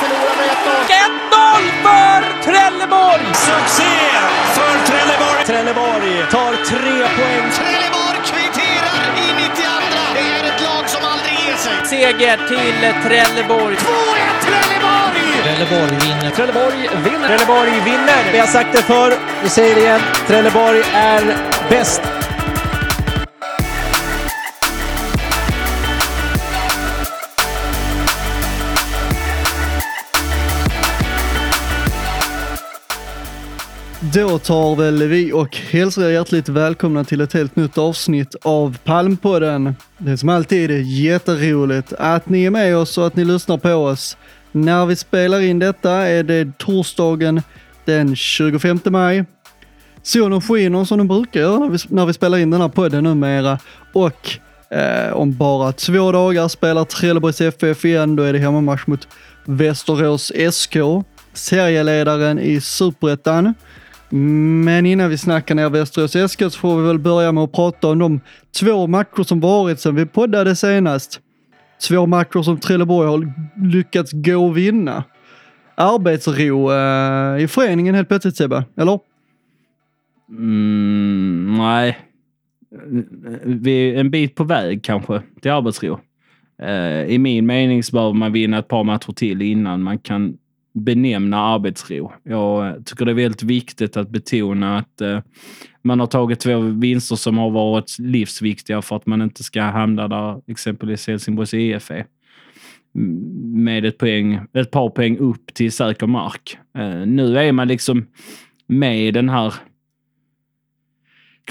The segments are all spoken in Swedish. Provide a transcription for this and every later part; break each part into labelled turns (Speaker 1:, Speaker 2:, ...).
Speaker 1: Förlorar med
Speaker 2: 1-0 för Trelleborg!
Speaker 3: Succé för Trelleborg!
Speaker 2: Trelleborg tar tre poäng.
Speaker 1: Trelleborg kvitterar i 92. Det är ett lag som aldrig ger sig.
Speaker 2: Seger till Trelleborg.
Speaker 1: 2-1 Trelleborg!
Speaker 2: Trelleborg vinner.
Speaker 4: Trelleborg vinner. Trelleborg vinner. Vi har sagt det förr, vi säger det igen. Trelleborg är bäst.
Speaker 5: Då tar väl vi och hälsar er hjärtligt välkomna till ett helt nytt avsnitt av Palmpodden. Det är som alltid jätteroligt att ni är med oss och att ni lyssnar på oss. När vi spelar in detta är det torsdagen den 25 maj. Solen skiner som den brukar göra när vi, när vi spelar in den här podden numera. Och eh, om bara två dagar spelar Trelleborgs FF igen. Då är det hemmamatch mot Västerås SK, serieledaren i Superettan. Men innan vi snackar ner Västerås SK så får vi väl börja med att prata om de två matcher som varit sedan vi poddade senast. Två matcher som Trelleborg har lyckats gå och vinna. Arbetsro eh, i föreningen helt plötsligt Sebbe, eller?
Speaker 6: Mm, nej. Vi är en bit på väg kanske till arbetsro. Eh, I min mening så behöver man vinna ett par matcher till innan man kan benämna arbetsro. Jag tycker det är väldigt viktigt att betona att eh, man har tagit två vinster som har varit livsviktiga för att man inte ska hamna där exempelvis Helsingborgs IF är. Med ett, poäng, ett par poäng upp till säker mark. Eh, nu är man liksom med i den här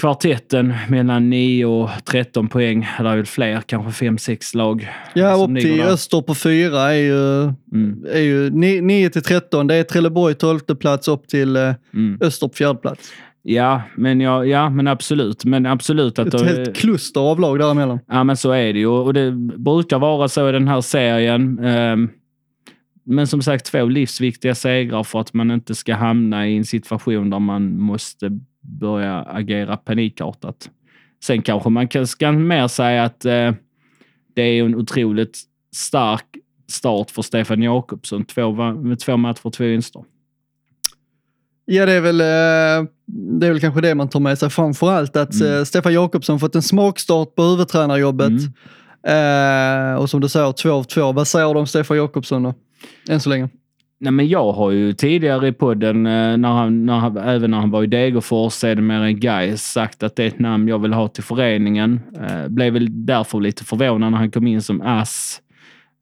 Speaker 6: kvartetten mellan 9 och 13 poäng. Eller är väl fler, kanske 5-6 lag.
Speaker 5: Ja, upp till. Öster på fyra är ju,
Speaker 6: Mm.
Speaker 5: är ju 9 till 13. Det är Trelleborg 12 plats upp till eh,
Speaker 6: Mm.
Speaker 5: Öster på fjärde plats.
Speaker 6: Ja, men ja, ja, men absolut. Men absolut att...
Speaker 5: Ett helt kluster av lag däremellan.
Speaker 6: Ja, men så är det ju. Och det brukar vara så i den här serien. Ehm, Men som sagt, två livsviktiga segrar för att man inte ska hamna i en situation där man måste börja agera panikartat. Sen kanske man kan, ska mer säga att eh, det är en otroligt stark start för Stefan Jakobsson. Två, med två matcher, två vinster.
Speaker 5: Ja, det är väl, eh, det är väl kanske det man tar med sig framför allt. Att
Speaker 6: Mm.
Speaker 5: eh, Stefan Jakobsson fått en smakstart på huvudtränarjobbet.
Speaker 6: Mm.
Speaker 5: Eh, och som du säger, två av två. Vad säger du om Stefan Jakobsson då? Än så länge.
Speaker 6: Nej, men jag har ju tidigare i podden, eh, när han, när han, även när han var i Degerfors, sedermera i Gais, sagt att det är ett namn jag vill ha till föreningen. Eh, blev väl därför lite förvånad när han kom in som ass.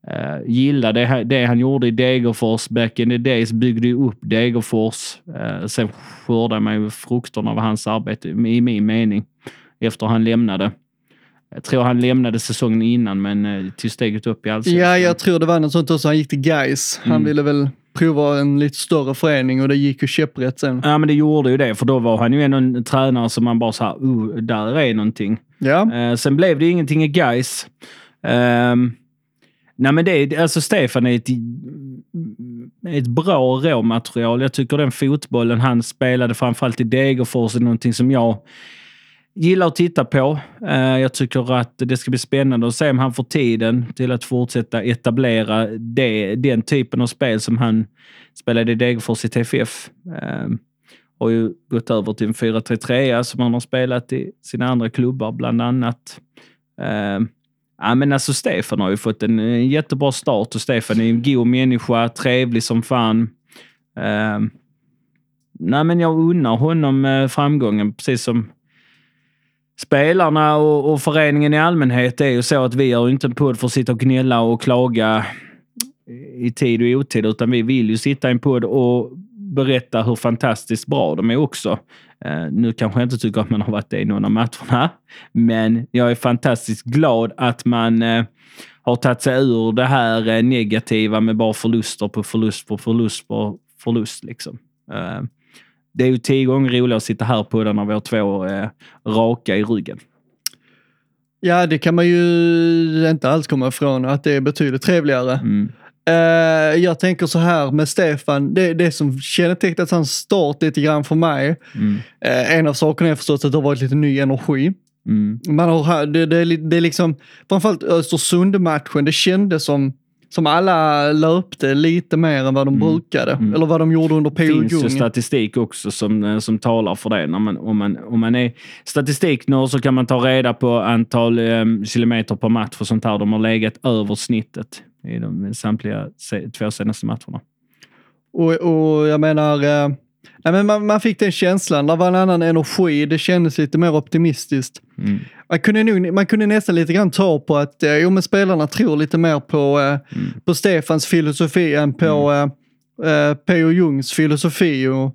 Speaker 6: Eh, gillade det, det han gjorde i Degerfors back in the days, byggde ju upp Degerfors. Eh, sen skördade man ju frukterna av hans arbete, i min mening, efter han lämnade. Jag tror han lämnade säsongen innan, men eh, till steget upp i allsvenskan.
Speaker 5: Ja, jag tror det var något sånt också. Han gick till Gais. Han
Speaker 6: Mm.
Speaker 5: ville väl prova en lite större förening och det gick ju käpprätt sen.
Speaker 6: Ja, men det gjorde ju det, för då var han ju ändå en tränare som man bara sa, uh, där är någonting.
Speaker 5: Ja,
Speaker 6: Eh, sen blev det ingenting i Gais. Ehm, nej, men det är, alltså Stefan är ett, ett bra råmaterial. Jag tycker den fotbollen han spelade, framförallt i Degerfors, är någonting som jag gillar att titta på. Eh, jag tycker att det ska bli spännande att se om han får tiden till att fortsätta etablera det, den typen av spel som han spelade i Degerfors i TFF. Eh, har ju gått över till en 4-3-3 som han har spelat i sina andra klubbar bland annat. Eh, ja, men alltså Stefan har ju fått en, jättebra start och Stefan är en god människa, trevlig som fan. Nej, men jag unnar honom framgången precis som spelarna och, och föreningen i allmänhet. Det är ju så att vi har ju inte en podd för att sitta och gnälla och klaga i tid och otid, utan vi vill ju sitta i en podd och berätta hur fantastiskt bra de är också. Eh, nu kanske jag inte tycker att man har varit det i någon av matcherna, men jag är fantastiskt glad att man eh, har tagit sig ur det här eh, negativa med bara förluster på förlust på förlust på förlust. Liksom. Eh, det är ju tio gånger roligare att sitta här på den när vi har två eh, raka i ryggen.
Speaker 5: ja, det kan man ju inte alls komma ifrån att det är betydligt trevligare.
Speaker 6: Mm.
Speaker 5: Eh, jag tänker så här med Stefan, det, det som kännetecknat hans start lite grann för mig,
Speaker 6: Mm.
Speaker 5: eh, en av sakerna är förstås att det har varit lite ny energi.
Speaker 6: Mm.
Speaker 5: Man har, det, det, det är liksom, framförallt Östersund-matchen, det kändes som som alla löpte lite mer än vad de brukade. Eller vad de gjorde under
Speaker 6: Det
Speaker 5: P.O.
Speaker 6: finns ju statistik också som, eh, som talar för det. När man, om, man, om man är statistiknörd så kan man ta reda på antal eh, kilometer per match och sånt här. De har legat över snittet i de samtliga se, två senaste matcherna.
Speaker 5: Och, och jag menar, eh, nej, men man, man fick den känslan. Det var en annan energi. Det kändes lite mer optimistiskt.
Speaker 6: Mm.
Speaker 5: Man kunde, nog, man kunde nästan lite grann ta på att eh, jo, men spelarna tror lite mer på, eh,
Speaker 6: Mm.
Speaker 5: på Stefans filosofi än på eh, eh, P.O. Jungs filosofi. Och,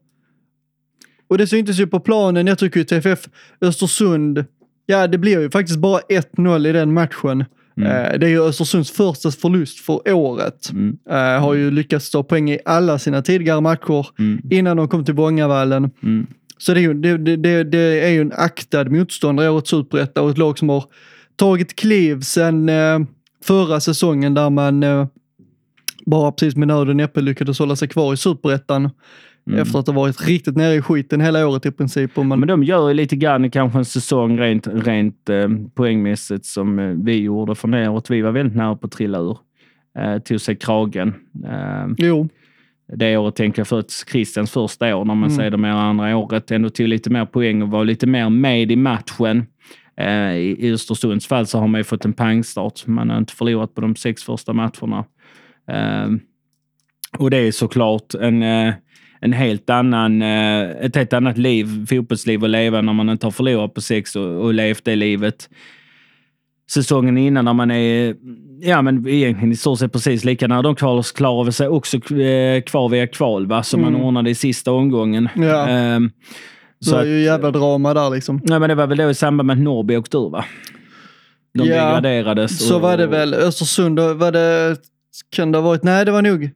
Speaker 5: och det syntes ju på planen. Jag tycker ju TFF Östersund, ja det blir ju faktiskt bara 1-0 i den matchen. Eh, det är ju Östersunds första förlust för året.
Speaker 6: Mm.
Speaker 5: Eh, har ju lyckats ta poäng i alla sina tidigare matcher
Speaker 6: Mm.
Speaker 5: innan de kom till Bångavallen.
Speaker 6: Mm.
Speaker 5: Så det är, ju, det, det, det, är ju en aktad motståndare i årets superetta och ett lag som har tagit kliv sedan eh, förra säsongen där man eh, bara precis med nöd och näppe lyckades hålla sig kvar i superettan. Efter att ha varit riktigt nere i skiten hela året i princip. Man,
Speaker 6: Men de gör ju lite grann kanske en säsong rent, rent eh, poängmässigt som eh, vi gjorde för året. Vi var väldigt nära på att trilla ur. Eh, tog sig kragen. Eh,
Speaker 5: jo,
Speaker 6: det året tänker jag för att Christians första år när man
Speaker 5: Mm.
Speaker 6: ser det mer andra året ändå tog lite mer poäng och var lite mer med i matchen. Eh, I i Östersunds fall så har man ju fått en pangstart. Man har inte förlorat på de sex första matcherna. Eh, och det är såklart en, eh, en helt annan, eh, ett helt annat liv, fotbollsliv att leva när man inte har förlorat på sex och, och levt det livet säsongen innan när man är ja, men egentligen i stort sett precis lika De kvalar klarar sig också eh, kvar via kval, va? som man ordnade i sista omgången.
Speaker 5: Mm. Ja. Det
Speaker 6: så
Speaker 5: var
Speaker 6: att,
Speaker 5: ju jävla drama där liksom.
Speaker 6: nej, men det var väl då i samband med att Norrby åkte ur, va? De
Speaker 5: Ja,
Speaker 6: degraderades.
Speaker 5: Så
Speaker 6: och-
Speaker 5: var det väl. Östersund, var det, kan det ha varit, nej det var nog,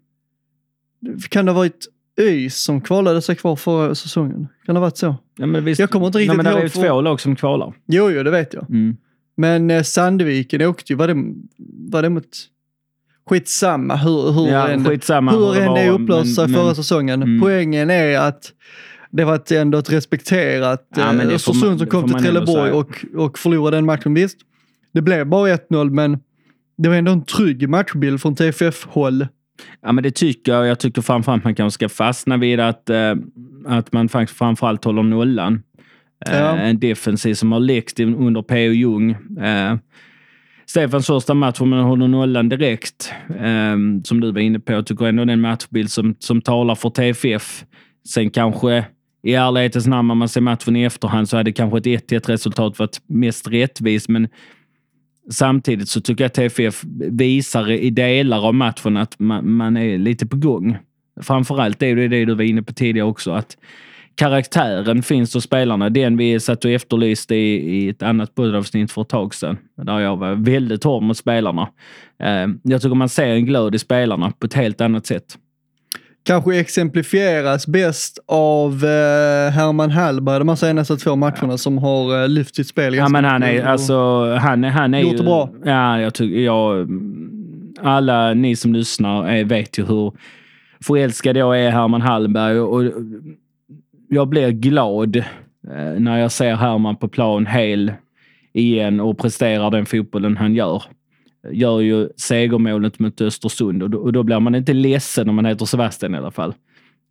Speaker 5: kan det ha varit ÖIS som kvalade sig kvar förra säsongen? Kan det ha varit så?
Speaker 6: Ja, men visst,
Speaker 5: Jag kommer inte
Speaker 6: nej,
Speaker 5: riktigt
Speaker 6: men det är
Speaker 5: ihåg
Speaker 6: ju två lag som kvalar.
Speaker 5: Jo, jo, det vet jag.
Speaker 6: Mm.
Speaker 5: Men eh, Sandviken åkte ju, var det, var det mot... Skitsamma hur, hur
Speaker 6: Ja,
Speaker 5: än,
Speaker 6: skitsamma
Speaker 5: hur
Speaker 6: hur det
Speaker 5: upplöste sig förra säsongen.
Speaker 6: Mm.
Speaker 5: Poängen är att det var ett, ändå ett respekterat
Speaker 6: Ja,
Speaker 5: eh, Östersund
Speaker 6: man-
Speaker 5: som kom till Trelleborg och, och förlorade den matchen. Visst, det blev bara 1-0 men det var ändå en trygg matchbild från TFF-håll.
Speaker 6: Ja, men det tycker jag. Jag tycker framförallt man kanske ska fastna vid att, eh, att man faktiskt framförallt håller nollan. Eh,
Speaker 5: Ja.
Speaker 6: En defensiv som har in- under P.O. Jung. Eh, Stefans första match, om man håller nollan direkt, eh, som du var inne på, jag tycker ändå det är en matchbild som, som talar för TFF. Sen kanske i ärlighetens namn, om man ser matchen i efterhand, så hade kanske ett 1-1 resultat varit mest rättvist, men Samtidigt så tycker jag att TFF visar i delar av matchen att man, man är lite på gång. Framförallt är det det du var inne på tidigare också, att karaktären finns hos spelarna. Den vi satt och efterlyste i, i ett annat poddavsnitt för ett tag sedan, där jag var väldigt hård mot spelarna. Eh, jag tycker man ser en glöd i spelarna på ett helt annat sätt.
Speaker 5: Kanske exemplifieras bäst av eh, Herman Hallberg de här senaste två matcherna som har eh, lyft sitt spel
Speaker 6: Ja, men han är, alltså, han han är
Speaker 5: Gjort
Speaker 6: ju...
Speaker 5: det bra.
Speaker 6: Ja, jag tycker, jag, alla ni som lyssnar är, vet ju hur förälskad jag är Herman Hallberg och jag blir glad eh, när jag ser Herman på plan hel igen och presterar den fotbollen han gör. Gör ju segermålet mot Östersund och då, och då blir man inte ledsen om man heter Sebastian i alla fall.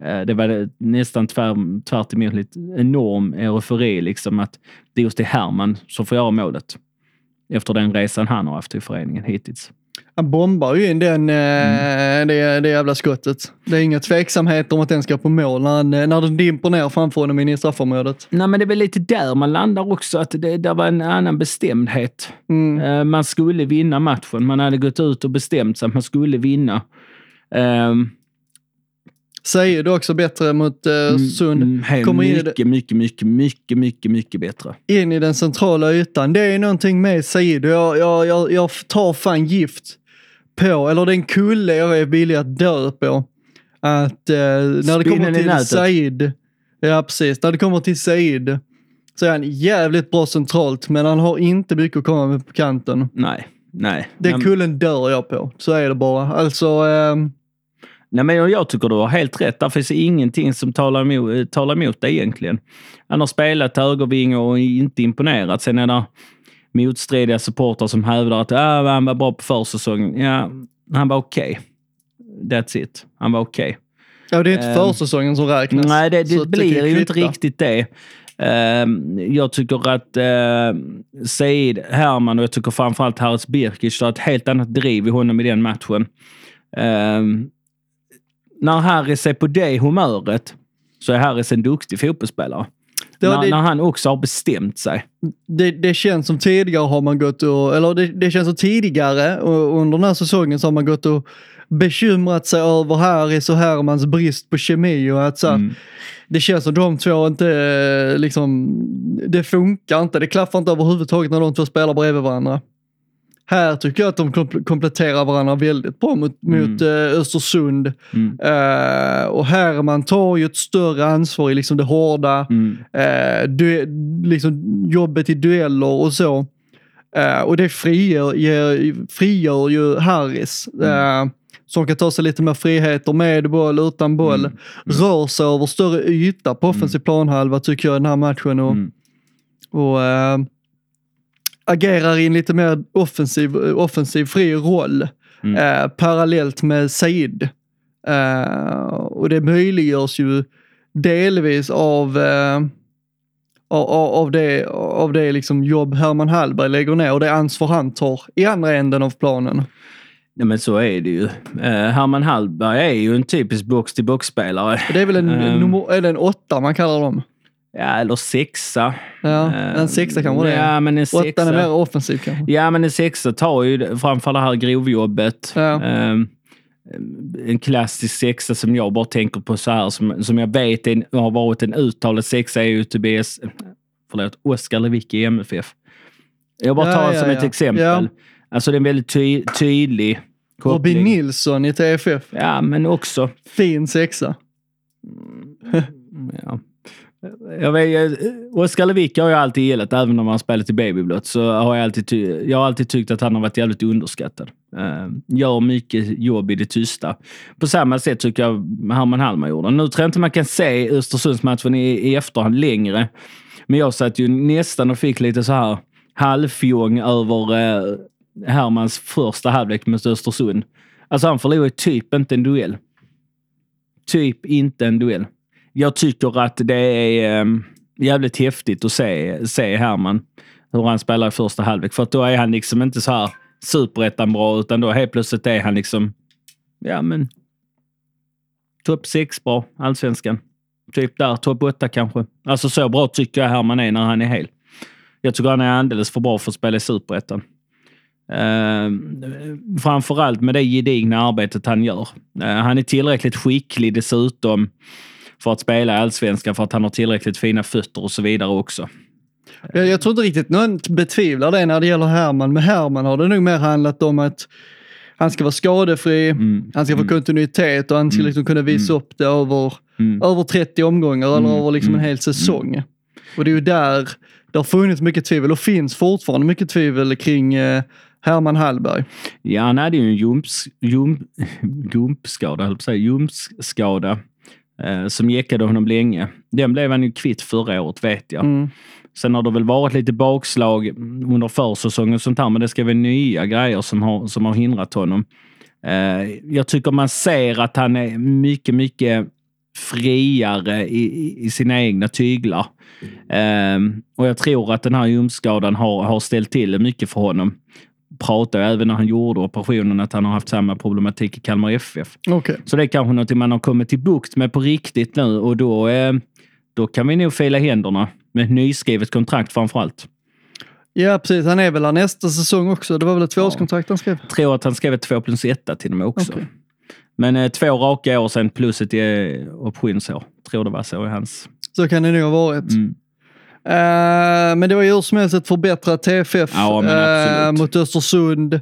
Speaker 6: Eh, det var nästan tvär, tvärt emot lite enorm eufori liksom att det just är Herman som får göra målet. Efter den resan han har haft i föreningen hittills.
Speaker 5: Han bombar ju in den, eh,
Speaker 6: Mm.
Speaker 5: det, det jävla skottet. Det är inga tveksamheter om att den ska på mål när, han, eh, när den dimper ner framför honom in i straffområdet.
Speaker 6: Nej, men det är väl lite där man landar också, att det, det var en annan bestämdhet.
Speaker 5: Mm.
Speaker 6: Eh, Man skulle vinna matchen. Man hade gått ut och bestämt sig att man skulle vinna. Ehm,
Speaker 5: Säger du också bättre mot eh, Sund.
Speaker 6: mm, helt
Speaker 5: Kommer in i det-
Speaker 6: mycket, mycket, mycket, mycket, mycket, mycket bättre.
Speaker 5: in i den centrala ytan. Det är någonting med Said. Jag, jag, jag, jag tar fan gift på, eller den kulle jag är villig att dö på. Att eh, när det kommer till
Speaker 6: nätet.
Speaker 5: Said, ja precis, när det kommer till Said så är han jävligt bra centralt men han har inte mycket att komma med på kanten.
Speaker 6: Nej, nej.
Speaker 5: Den
Speaker 6: Nej,
Speaker 5: kullen dör jag på, så är det bara. Alltså, ehm,
Speaker 6: Nej, men jag, tycker du har helt rätt. Där finns ingenting som talar emot, eh, talar emot det egentligen. Han har spelat högerving och inte imponerat. Sen är det motstridiga supportrar som hävdar att ah, han var bra på försäsongen. Ja, han var okej. That's it. Han var okej.
Speaker 5: Ja, det är inte
Speaker 6: Ehm,
Speaker 5: försäsongen som räknas.
Speaker 6: Nej, det, det blir ju inte riktigt det. Ehm, jag tycker att uh, Said Herman och jag tycker framförallt Haris Birkic har ett helt annat driv i honom i den matchen. Ehm, när Harris är på det humöret så är Harris en duktig fotbollsspelare.
Speaker 5: Det
Speaker 6: när,
Speaker 5: det-
Speaker 6: när han också har bestämt sig.
Speaker 5: det, det känns som tidigare har man gått och, eller det, det känns som tidigare och under den här säsongen så har man gått och bekymrat sig över Harris och Hermans brist på kemi och att så här,
Speaker 6: Mm.
Speaker 5: det känns som de två inte eh, liksom, det funkar inte, det klaffar inte överhuvudtaget när de två spelar bredvid varandra. Här tycker jag att de kom- kompletterar varandra väldigt bra mot, mot eh, Östersund.
Speaker 6: Mm.
Speaker 5: Eh, och Herman tar ju ett större ansvar i liksom det hårda,
Speaker 6: Mm.
Speaker 5: eh, du, liksom jobbet i dueller och så. Eh, och det frigör, ger, frigör ju Harris. Eh, som kan ta sig lite mer friheter med boll, utan boll. Rör sig över större yta på offensiv planhalva tycker jag i den här matchen. Och,
Speaker 6: Mm.
Speaker 5: och eh, agerar i en lite mer offensiv, offensiv fri roll.
Speaker 6: Mm.
Speaker 5: Eh, parallellt med Said. Eh, och det möjliggörs ju delvis av, eh, av, av det, av det liksom jobb Herman Hallberg lägger ner och det ansvar han tar i andra änden av planen.
Speaker 6: Ja, men så är det ju. Uh, Herman Hallberg är ju en typisk box-till-box-spelare.
Speaker 5: Det är väl en,
Speaker 6: Ehm.
Speaker 5: nummer, är det en åtta man kallar dem?
Speaker 6: Ja, eller sexa.
Speaker 5: Ja,
Speaker 6: Eh,
Speaker 5: en sexa kanske det är.
Speaker 6: Ja, men en
Speaker 5: Åttan
Speaker 6: sexa.
Speaker 5: är mer offensiv kanske.
Speaker 6: Ja, men en sexa tar ju framför det här grovjobbet.
Speaker 5: Ja.
Speaker 6: Ehm, en klassisk sexa som jag bara tänker på så här, som, som jag vet är, har varit en uttalad sexa är ju Tobias, förlåt, Oskar Lewicki i MFF. Jag bara
Speaker 5: Ja,
Speaker 6: tar
Speaker 5: ja,
Speaker 6: som
Speaker 5: ja.
Speaker 6: ett exempel.
Speaker 5: Ja.
Speaker 6: Alltså det är en väldigt ty tydlig
Speaker 5: Robin
Speaker 6: koppling.
Speaker 5: Nilsson i TFF.
Speaker 6: Ja, men också
Speaker 5: Fin sexa.
Speaker 6: Ja. Jag vet, Oskar Lewicki har jag alltid gillat, även om han spelat i babyblått, Så har jag, alltid ty- jag har alltid tyckt att han har varit jävligt underskattad. Uh, gör mycket jobb i det tysta. På samma sätt tycker jag Herman Hallman gjorde. Nu tror jag inte man kan se Östersundsmatchen i, i efterhand längre. Men jag satt ju nästan och fick lite så här halvfjång över uh, Hermans första halvlek mot Östersund. Alltså han förlorade typ inte en duell. Typ inte en duell jag tycker att det är ehm, jävligt häftigt att se, se Herman, hur han spelar i första halvlek. För att då är han liksom inte så här superettan bra, utan då helt plötsligt är han liksom, ja men, topp sex bra, allsvenskan. Typ där, topp åtta kanske. Alltså så bra tycker jag Herman är när han är hel. Jag tycker han är alldeles för bra för att spela i superettan. Uh, framförallt med det gedigna arbetet han gör. Uh, han är tillräckligt skicklig dessutom för att spela i allsvenskan för att han har tillräckligt fina fötter och så vidare också.
Speaker 5: Jag, jag tror inte riktigt någon betvivlar det när det gäller Herman. Med Herman har det nog mer handlat om att han ska vara skadefri,
Speaker 6: Mm.
Speaker 5: han ska få kontinuitet och han ska liksom kunna visa upp det över,
Speaker 6: Mm.
Speaker 5: över 30 omgångar eller
Speaker 6: Mm.
Speaker 5: över liksom en hel säsong. Och det är ju där det har funnits mycket tvivel och finns fortfarande mycket tvivel kring eh, Herman Hallberg.
Speaker 6: Ja, han hade ju en jumps, jump, jumpskada, höll på att säga, jumpskada eh, som jäckade honom länge. Den blev han ju kvitt förra året vet jag.
Speaker 5: Mm.
Speaker 6: Sen har det väl varit lite bakslag under försäsongen och sånt här, men det ska vara nya grejer som har, som har hindrat honom. Eh, jag tycker man ser att han är mycket, mycket friare i, i, sina egna tyglar. Eh, och jag tror att den här ljumskadan har, har ställt till mycket för honom. Pratade även när han gjorde operationen att han har haft samma problematik i Kalmar FF.
Speaker 5: Okej.
Speaker 6: Så det är kanske något man har kommit till bukt med på riktigt nu och då, eh, då kan vi nog fila händerna med ett nyskrivet kontrakt framför allt.
Speaker 5: Ja, precis. Han är väl här nästa säsong också. Det var väl ett tvåårskontrakt han skrev?
Speaker 6: Jag tror att han skrev ett 2 plus 1 till och med också.
Speaker 5: Okej.
Speaker 6: Men eh, två raka år sedan plus ett eh, optionsår. Tror det var så i hans.
Speaker 5: Så kan det nog ha varit.
Speaker 6: Mm.
Speaker 5: Eh, men det var ju hur som helst ett förbättrat TFF
Speaker 6: Ja,
Speaker 5: eh, mot Östersund.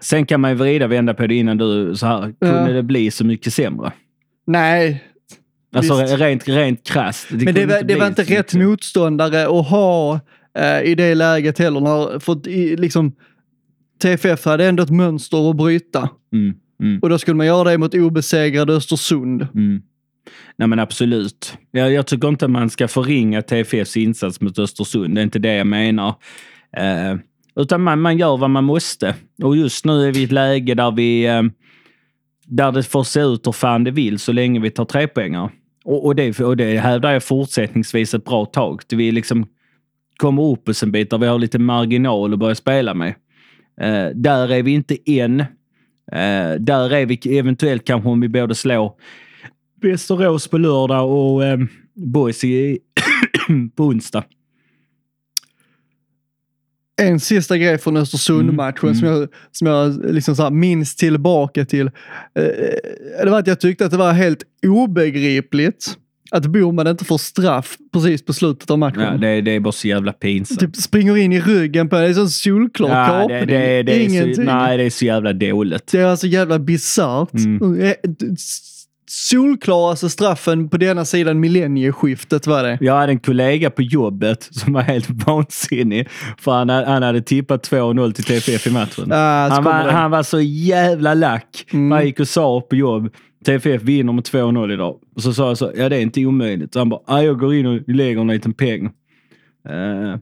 Speaker 6: Sen kan man ju vrida och vända på det innan du så här. Kunde det bli så mycket sämre?
Speaker 5: Nej,
Speaker 6: Alltså
Speaker 5: Visst.
Speaker 6: rent, rent krasst.
Speaker 5: men det var, det var inte rätt
Speaker 6: mycket.
Speaker 5: motståndare att ha eh, i det läget heller. När, för, i, liksom, TFF hade ändå ett mönster att bryta.
Speaker 6: Mm, mm.
Speaker 5: Och då skulle man göra det mot obesegrade Östersund.
Speaker 6: Mm. Nej men absolut. Jag, jag tycker inte man ska förringa TFFs insats mot Östersund. Det är inte det jag menar. Eh, Utan man, man gör vad man måste. Och just nu är vi i ett läge där vi eh, där det får se ut hur fan det vill så länge vi tar tre poängar. Och, och, det, och det hävdar jag fortsättningsvis ett bra tag. Vi liksom kommer upp oss en bit där vi har lite marginal att börja spela med. Eh, där är vi inte än. Eh, där är vi eventuellt kanske om vi både slår Västerås på lördag och eh, Boys i, på onsdag.
Speaker 5: En sista grej från Östersund-matchen som jag, som jag liksom så minns tillbaka till. Eh, det var att jag tyckte att det var helt obegripligt att Boman inte får straff precis på slutet av matchen.
Speaker 6: Ja, det, det är bara så jävla pinsamt.
Speaker 5: Typ springer in i ryggen på en. Det är så solklar
Speaker 6: Ja,
Speaker 5: kapning.
Speaker 6: det, det, det,
Speaker 5: Ingenting.
Speaker 6: så, nej, det är så jävla dåligt.
Speaker 5: Det är alltså jävla bisarrt.
Speaker 6: Mm.
Speaker 5: Solklaraste straffen på denna sidan millennieskiftet var det.
Speaker 6: Jag hade en kollega på jobbet som var helt vansinnig. För han, han hade tippat 2-0 till TFF i matchen.
Speaker 5: Ah,
Speaker 6: han, var, han var så jävla lack.
Speaker 5: Mm.
Speaker 6: Han gick och sa på jobb, TFF vinner med 2-0 idag. Och så sa jag så, ja det är inte omöjligt. Så han bara, ah, jag går in och lägger en liten peng. Uh,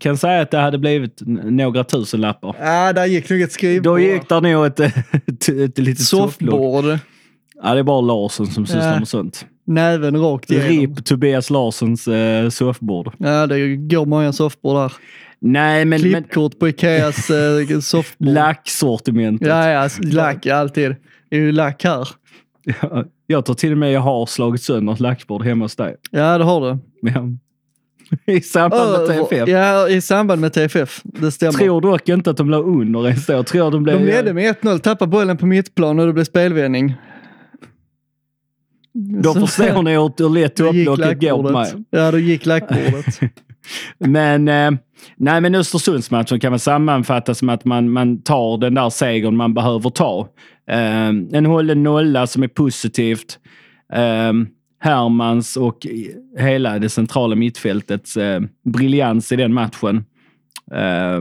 Speaker 6: kan säga att det hade blivit några tusenlappar.
Speaker 5: Ja, där gick nog ett skrivbord.
Speaker 6: Då gick där nog ett, ett, ett litet sofflock.
Speaker 5: Soffbord.
Speaker 6: Ja, det är bara Larsson som sysslar med sånt.
Speaker 5: Näven rakt igenom.
Speaker 6: RIP Tobias Larssons uh, soffbord.
Speaker 5: Ja, det går många soffbord där.
Speaker 6: Nej, men, men
Speaker 5: Klippkort på Ikeas eh, soffbord.
Speaker 6: lacksortimentet.
Speaker 5: Ja, ja, lack alltid. Det är ju lack här.
Speaker 6: Ja, Jag tror till och med jag har slagit sönder ett lackbord hemma hos dig.
Speaker 5: Ja, det har du.
Speaker 6: Ja. I samband med TFF.
Speaker 5: Ja, i samband med TFF. Det stämmer.
Speaker 6: Tror dock inte att de låg under ens då. Tror de blev...
Speaker 5: De ledde med 1-0, tappade bollen på mittplan och det blev spelvändning.
Speaker 6: Då förstår ni hur, lätt topplocket går på mig.
Speaker 5: Ja, då gick lackbordet.
Speaker 6: Men, eh, nej, men Östersundsmatchen kan man sammanfatta som att man, man tar den där segern man behöver ta. Eh, en hållen nolla som är positivt. Eh, Hermans och hela det centrala mittfältets eh, briljans i den matchen. Eh,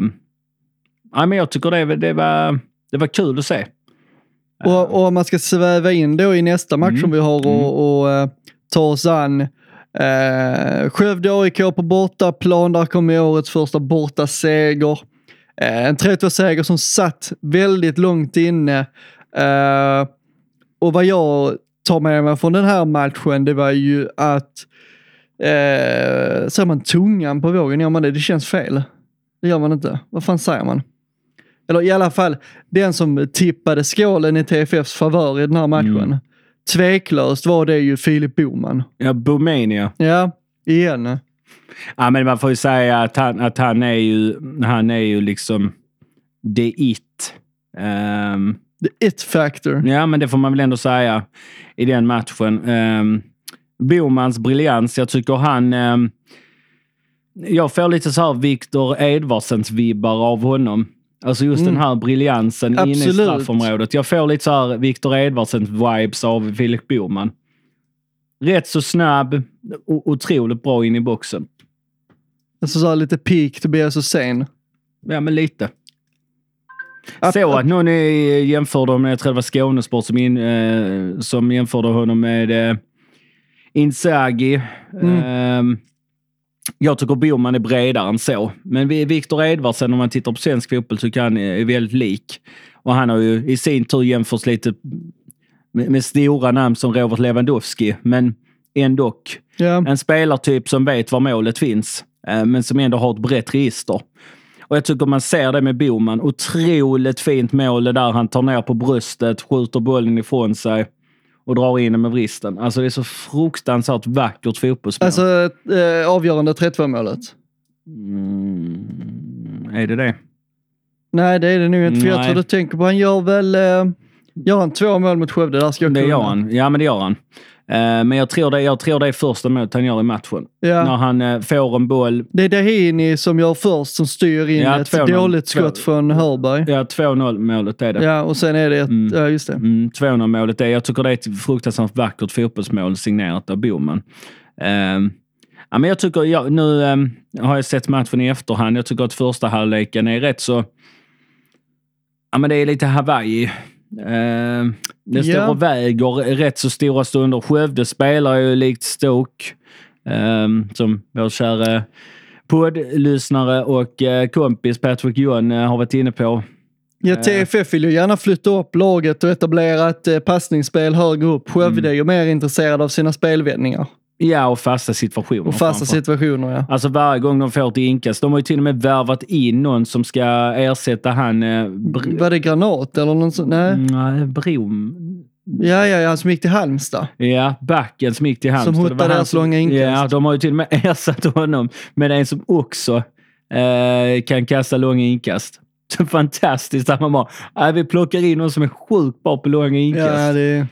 Speaker 6: ja, men jag tycker det, det, var, det var kul att se.
Speaker 5: Och, om man ska sväva in då i nästa match
Speaker 6: Mm.
Speaker 5: som vi har och, och eh, ta oss an. Eh, Skövde AIK på bortaplan, där kommer årets första borta seger. Eh, en 3-2-seger som satt väldigt långt inne. Eh, och vad jag tar med mig från den här matchen, det var ju att eh, ser man tungan på vågen, gör man det? Det känns fel. Det gör man inte. Vad fan säger man? Eller i alla fall, den som tippade skålen i TFFs favör i den här matchen.
Speaker 6: Mm.
Speaker 5: Tveklöst var det ju Filip Boman.
Speaker 6: Ja, Bomania.
Speaker 5: Ja, igen.
Speaker 6: Ja, men man får ju säga att han, att han är ju, han är ju liksom the it. Ehm,
Speaker 5: The it factor.
Speaker 6: ja, men det får man väl ändå säga i den matchen. Um, Bomans briljans, jag tycker han... ehm, jag får lite så här Viktor Edvardsens vibbar av honom. Alltså just
Speaker 5: Mm.
Speaker 6: den här briljansen inne i straffområdet. Jag får lite så här Viktor Edvardsens vibes av Filip Boman. Rätt så snabb, otroligt bra in i boxen.
Speaker 5: Alltså så här lite peak Tobias Hysén.
Speaker 6: Ja, men lite.
Speaker 5: Att-
Speaker 6: Så
Speaker 5: att-
Speaker 6: någon jämförde honom, jag tror det var Skånesport som, in, eh, som jämförde honom med eh, Inzaghi.
Speaker 5: Mm.
Speaker 6: Eh, jag tycker Boman är bredare än så. Men vi- Viktor Edvardsen, om man tittar på svensk fotboll, tycker han är väldigt lik. Och han har ju i sin tur jämförts lite med, med stora namn som Robert Lewandowski. Men ändå
Speaker 5: Ja.
Speaker 6: en spelartyp som vet var målet finns, eh, men som ändå har ett brett register. Och jag tycker man ser det med Boman. Otroligt fint mål det där han tar ner på bröstet, skjuter bollen ifrån sig och drar in den med vristen. Alltså det är så fruktansvärt vackert fotbollsmål.
Speaker 5: Alltså eh, avgörande 3-2 målet.
Speaker 6: Mm, är det det?
Speaker 5: Nej, det är det nog inte. För jag tror du tänker på, han gör väl, eh, gör han två mål mot Skövde? Där ska jag
Speaker 6: Det gör han. Ja, men det gör han. Eh, men jag tror, det, jag tror det är första målet han gör i matchen. När
Speaker 5: Ja.
Speaker 6: han eh, får en boll.
Speaker 5: Det är Dahini som gör först, som styr in
Speaker 6: Ja,
Speaker 5: ett
Speaker 6: 2-0.
Speaker 5: dåligt skott från Hörberg.
Speaker 6: Ja, 2-0 målet är det.
Speaker 5: Ja, och sen är det ett,
Speaker 6: Mm.
Speaker 5: ja just det.
Speaker 6: Mm, 200 målet är, jag tycker det är ett fruktansvärt vackert fotbollsmål signerat av Boman. Ehm, ja, men jag tycker, jag, nu ehm, har jag sett matchen i efterhand. Jag tycker att första halvleken är rätt så... Ja, men det är lite Hawaii. Ehm, det står
Speaker 5: Ja.
Speaker 6: och väger rätt så stora stunder. Skövde spelar ju likt Stoke. ehm, som vår kära poddlyssnare och eh, kompis Patrick John eh, har varit inne på.
Speaker 5: Ja, TFF vill ju gärna flytta upp laget och etablera ett eh, passningsspel högre upp. Skövde
Speaker 6: Mm.
Speaker 5: är ju mer intresserad av sina spelvändningar
Speaker 6: Ja, och fasta situationer.
Speaker 5: och fasta
Speaker 6: framför.
Speaker 5: situationer. Ja.
Speaker 6: Alltså varje gång de får ett inkast. De har ju till och med värvat in någon som ska ersätta han... Eh, br-
Speaker 5: Var det Granat eller någon sån? Nej.
Speaker 6: Nej, Brom.
Speaker 5: Ja, ja, ja, som gick till Halmstad.
Speaker 6: Ja, backen som gick till Halmstad.
Speaker 5: Som hotade
Speaker 6: han
Speaker 5: deras långa inkast.
Speaker 6: Ja, de har ju till och med ersatt honom med en som också eh, kan kasta långa inkast. Så fantastiskt att man bara, äh, vi plockar in någon som är sjukt bra på långa inkast.
Speaker 5: Ja, det,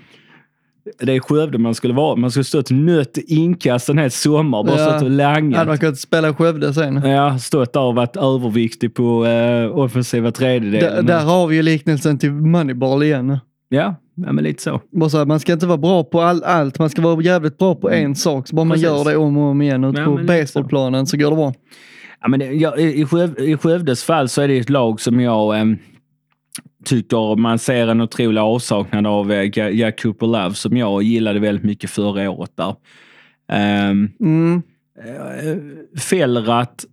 Speaker 6: Det är Skövde man skulle vara. Man skulle stått nött inkast en hel sommar. Bara
Speaker 5: Ja.
Speaker 6: stått och langat.
Speaker 5: hade man kunnat spela i Skövde sen.
Speaker 6: Ja, stått där och varit överviktig på eh, offensiva tredjedelen.
Speaker 5: Där, där har vi ju liknelsen till Moneyball igen.
Speaker 6: Ja, ja, men lite så.
Speaker 5: Bara så här, man ska inte vara bra på all, allt, man ska vara jävligt bra på en sak. Så bara man
Speaker 6: Precis.
Speaker 5: gör det om och om igen ute
Speaker 6: Ja,
Speaker 5: på baseballplanen så går det bra.
Speaker 6: Ja, men det, ja, i, Sköv, I Skövdes fall så är det ett lag som jag eh, tycker man ser en otrolig avsaknad av eh, Ja- Jack Cooper Love som jag gillade väldigt mycket förra året där. Um,
Speaker 5: Mm.
Speaker 6: Fällrat,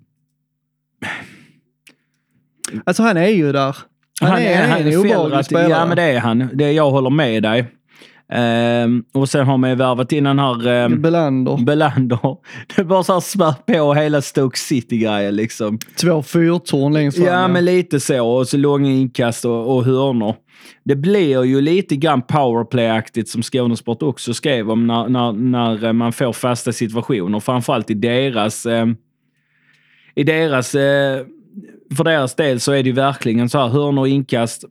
Speaker 5: Alltså han är ju där. Han, är, han är en obehaglig
Speaker 6: Fällrat-
Speaker 5: spelare.
Speaker 6: Ja, men det är han. Det, jag håller med dig. Ehm, och sen har man ju värvat in den här ehm,
Speaker 5: Belander.
Speaker 6: Belander. Det bara så här smär på hela Stoke City-grejen liksom.
Speaker 5: Två fyrtorn längst fram.
Speaker 6: Ja, men lite så. Och så långa inkast och, och hörnor. Det blir ju lite grann powerplay-aktigt som Skånesport också skrev om när, när, när man får fasta situationer. Framförallt i deras... Eh, I deras... Eh, för deras del så är det ju verkligen så här hörnor inkast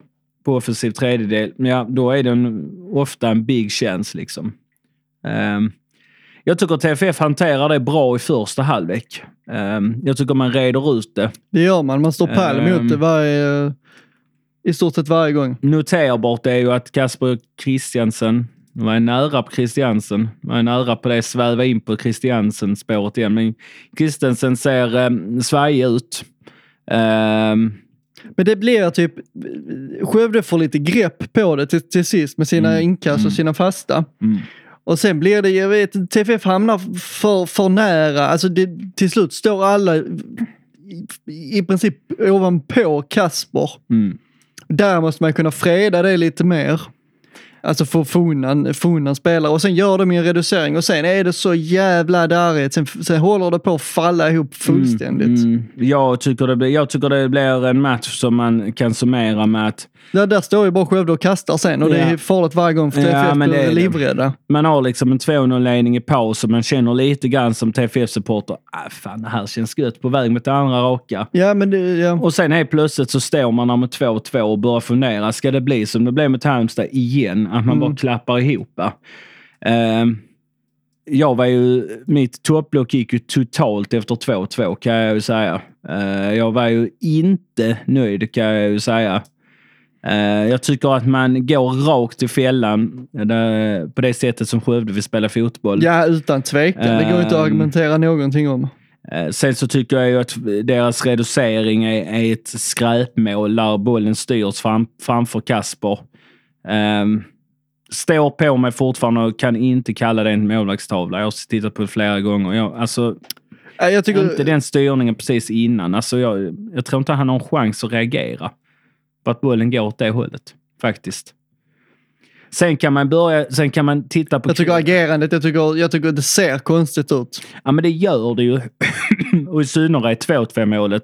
Speaker 6: på offensiv tredjedel. Ja, då är det en, ofta en big chance liksom. Ehm, jag tycker att TFF hanterar det bra i första halvlek. Ehm, jag tycker man reder ut det.
Speaker 5: Det gör man. Man står pall
Speaker 6: Ehm.
Speaker 5: mot det varje, i stort sett varje gång.
Speaker 6: Noterbart är ju att Kasper Christiansen var nära på Christiansen. Var nära på det sväva in på Christiansen-spåret igen. Men Christiansen ser eh, svajig ut. Ehm,
Speaker 5: Men det blir typ, Skövde får lite grepp på det till, till sist med sina
Speaker 6: Mm,
Speaker 5: inkast
Speaker 6: mm.
Speaker 5: och sina fasta.
Speaker 6: mm.
Speaker 5: Och sen blir det, jag vet TFF hamnar för, för nära. Alltså det, till slut står alla i, i princip ovanpå Kasper.
Speaker 6: Mm.
Speaker 5: Där måste man kunna freda det lite mer. Alltså få Fonan, Fonan spelare och sen gör de en reducering och sen är det så jävla darrigt. Sen, sen håller det på att falla ihop fullständigt.
Speaker 6: Mm, mm. Jag, tycker det jag tycker det blir en match som man kan summera med att
Speaker 5: Där, där står ju bara Skövde och kastar sen och det är
Speaker 6: Ja.
Speaker 5: farligt varje gång för
Speaker 6: Ja,
Speaker 5: TFF
Speaker 6: men det är
Speaker 5: livrädda.
Speaker 6: man har liksom en 2-0-ledning i paus och man känner lite grann som TFF-supporter. Ah, fan, det här känns gött på väg mot det andra raka.
Speaker 5: Ja, men det, ja.
Speaker 6: Och sen helt plötsligt så står man där med 2-2 och börjar fundera. Ska det bli som det blev mot Halmstad igen? Att man bara klappar ihop. Ehm, jag var ju, mitt topplock gick ju totalt efter 2-2 kan jag ju säga. Eh, jag var ju inte nöjd kan jag ju säga. Eh, jag tycker att man går rakt i fällan eh, på det sättet som Skövde vill spela fotboll.
Speaker 5: ja, utan tvekan. Det går inte att
Speaker 6: Ehm.
Speaker 5: argumentera någonting om.
Speaker 6: Eh, Sen så tycker jag ju att deras reducering är, ett skräpmål där bollen styrs fram, framför Kasper. Um, står på mig fortfarande och kan inte kalla det en målvaktstavla. Jag har tittat på det flera gånger. Jag, alltså,
Speaker 5: Jag tycker,
Speaker 6: inte den styrningen precis innan. Alltså, jag, jag tror inte han har en chans att reagera på att bollen går åt det hållet. Faktiskt. Sen kan man börja, sen kan man titta på...
Speaker 5: jag tycker agerandet, jag tycker, jag tycker det ser konstigt ut.
Speaker 6: Ja, men det gör det ju. och i synnerhet 2-2 målet.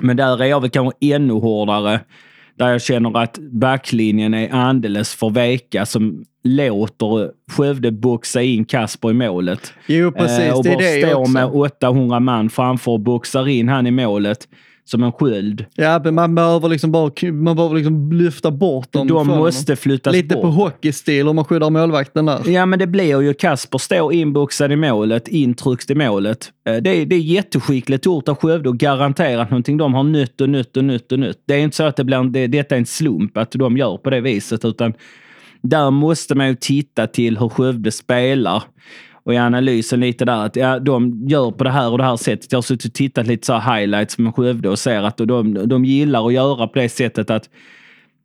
Speaker 6: Men där är jag väl kanske ännu hårdare. Där jag känner att backlinjen är alldeles för veka som låter Skövde boxa in Kasper i målet.
Speaker 5: Jo, precis.
Speaker 6: Eh, och
Speaker 5: det är
Speaker 6: bara
Speaker 5: det
Speaker 6: står
Speaker 5: också.
Speaker 6: med 800 man framför och boxar in han i målet som en sköld.
Speaker 5: Ja, man behöver liksom bara man behöver liksom lyfta bort dem.
Speaker 6: De måste flyttas
Speaker 5: honom. Lite
Speaker 6: bort.
Speaker 5: på hockeystil om man skyddar målvakten där.
Speaker 6: Ja, men det blir ju Kasper står inboxad i målet, intryckt i målet. Eh, Det är, det är jätteskickligt gjort av Skövde och garanterat någonting. De har nytt och nytt och nytt och nytt. Det är inte så att det blir en, det, detta är en slump att de gör på det viset, utan där måste man ju titta till hur Skövde spelar. Och i analysen lite där att ja, de gör på det här och det här sättet. Jag har suttit och tittat lite så här highlights med Skövde och ser att de, de gillar att göra på det sättet att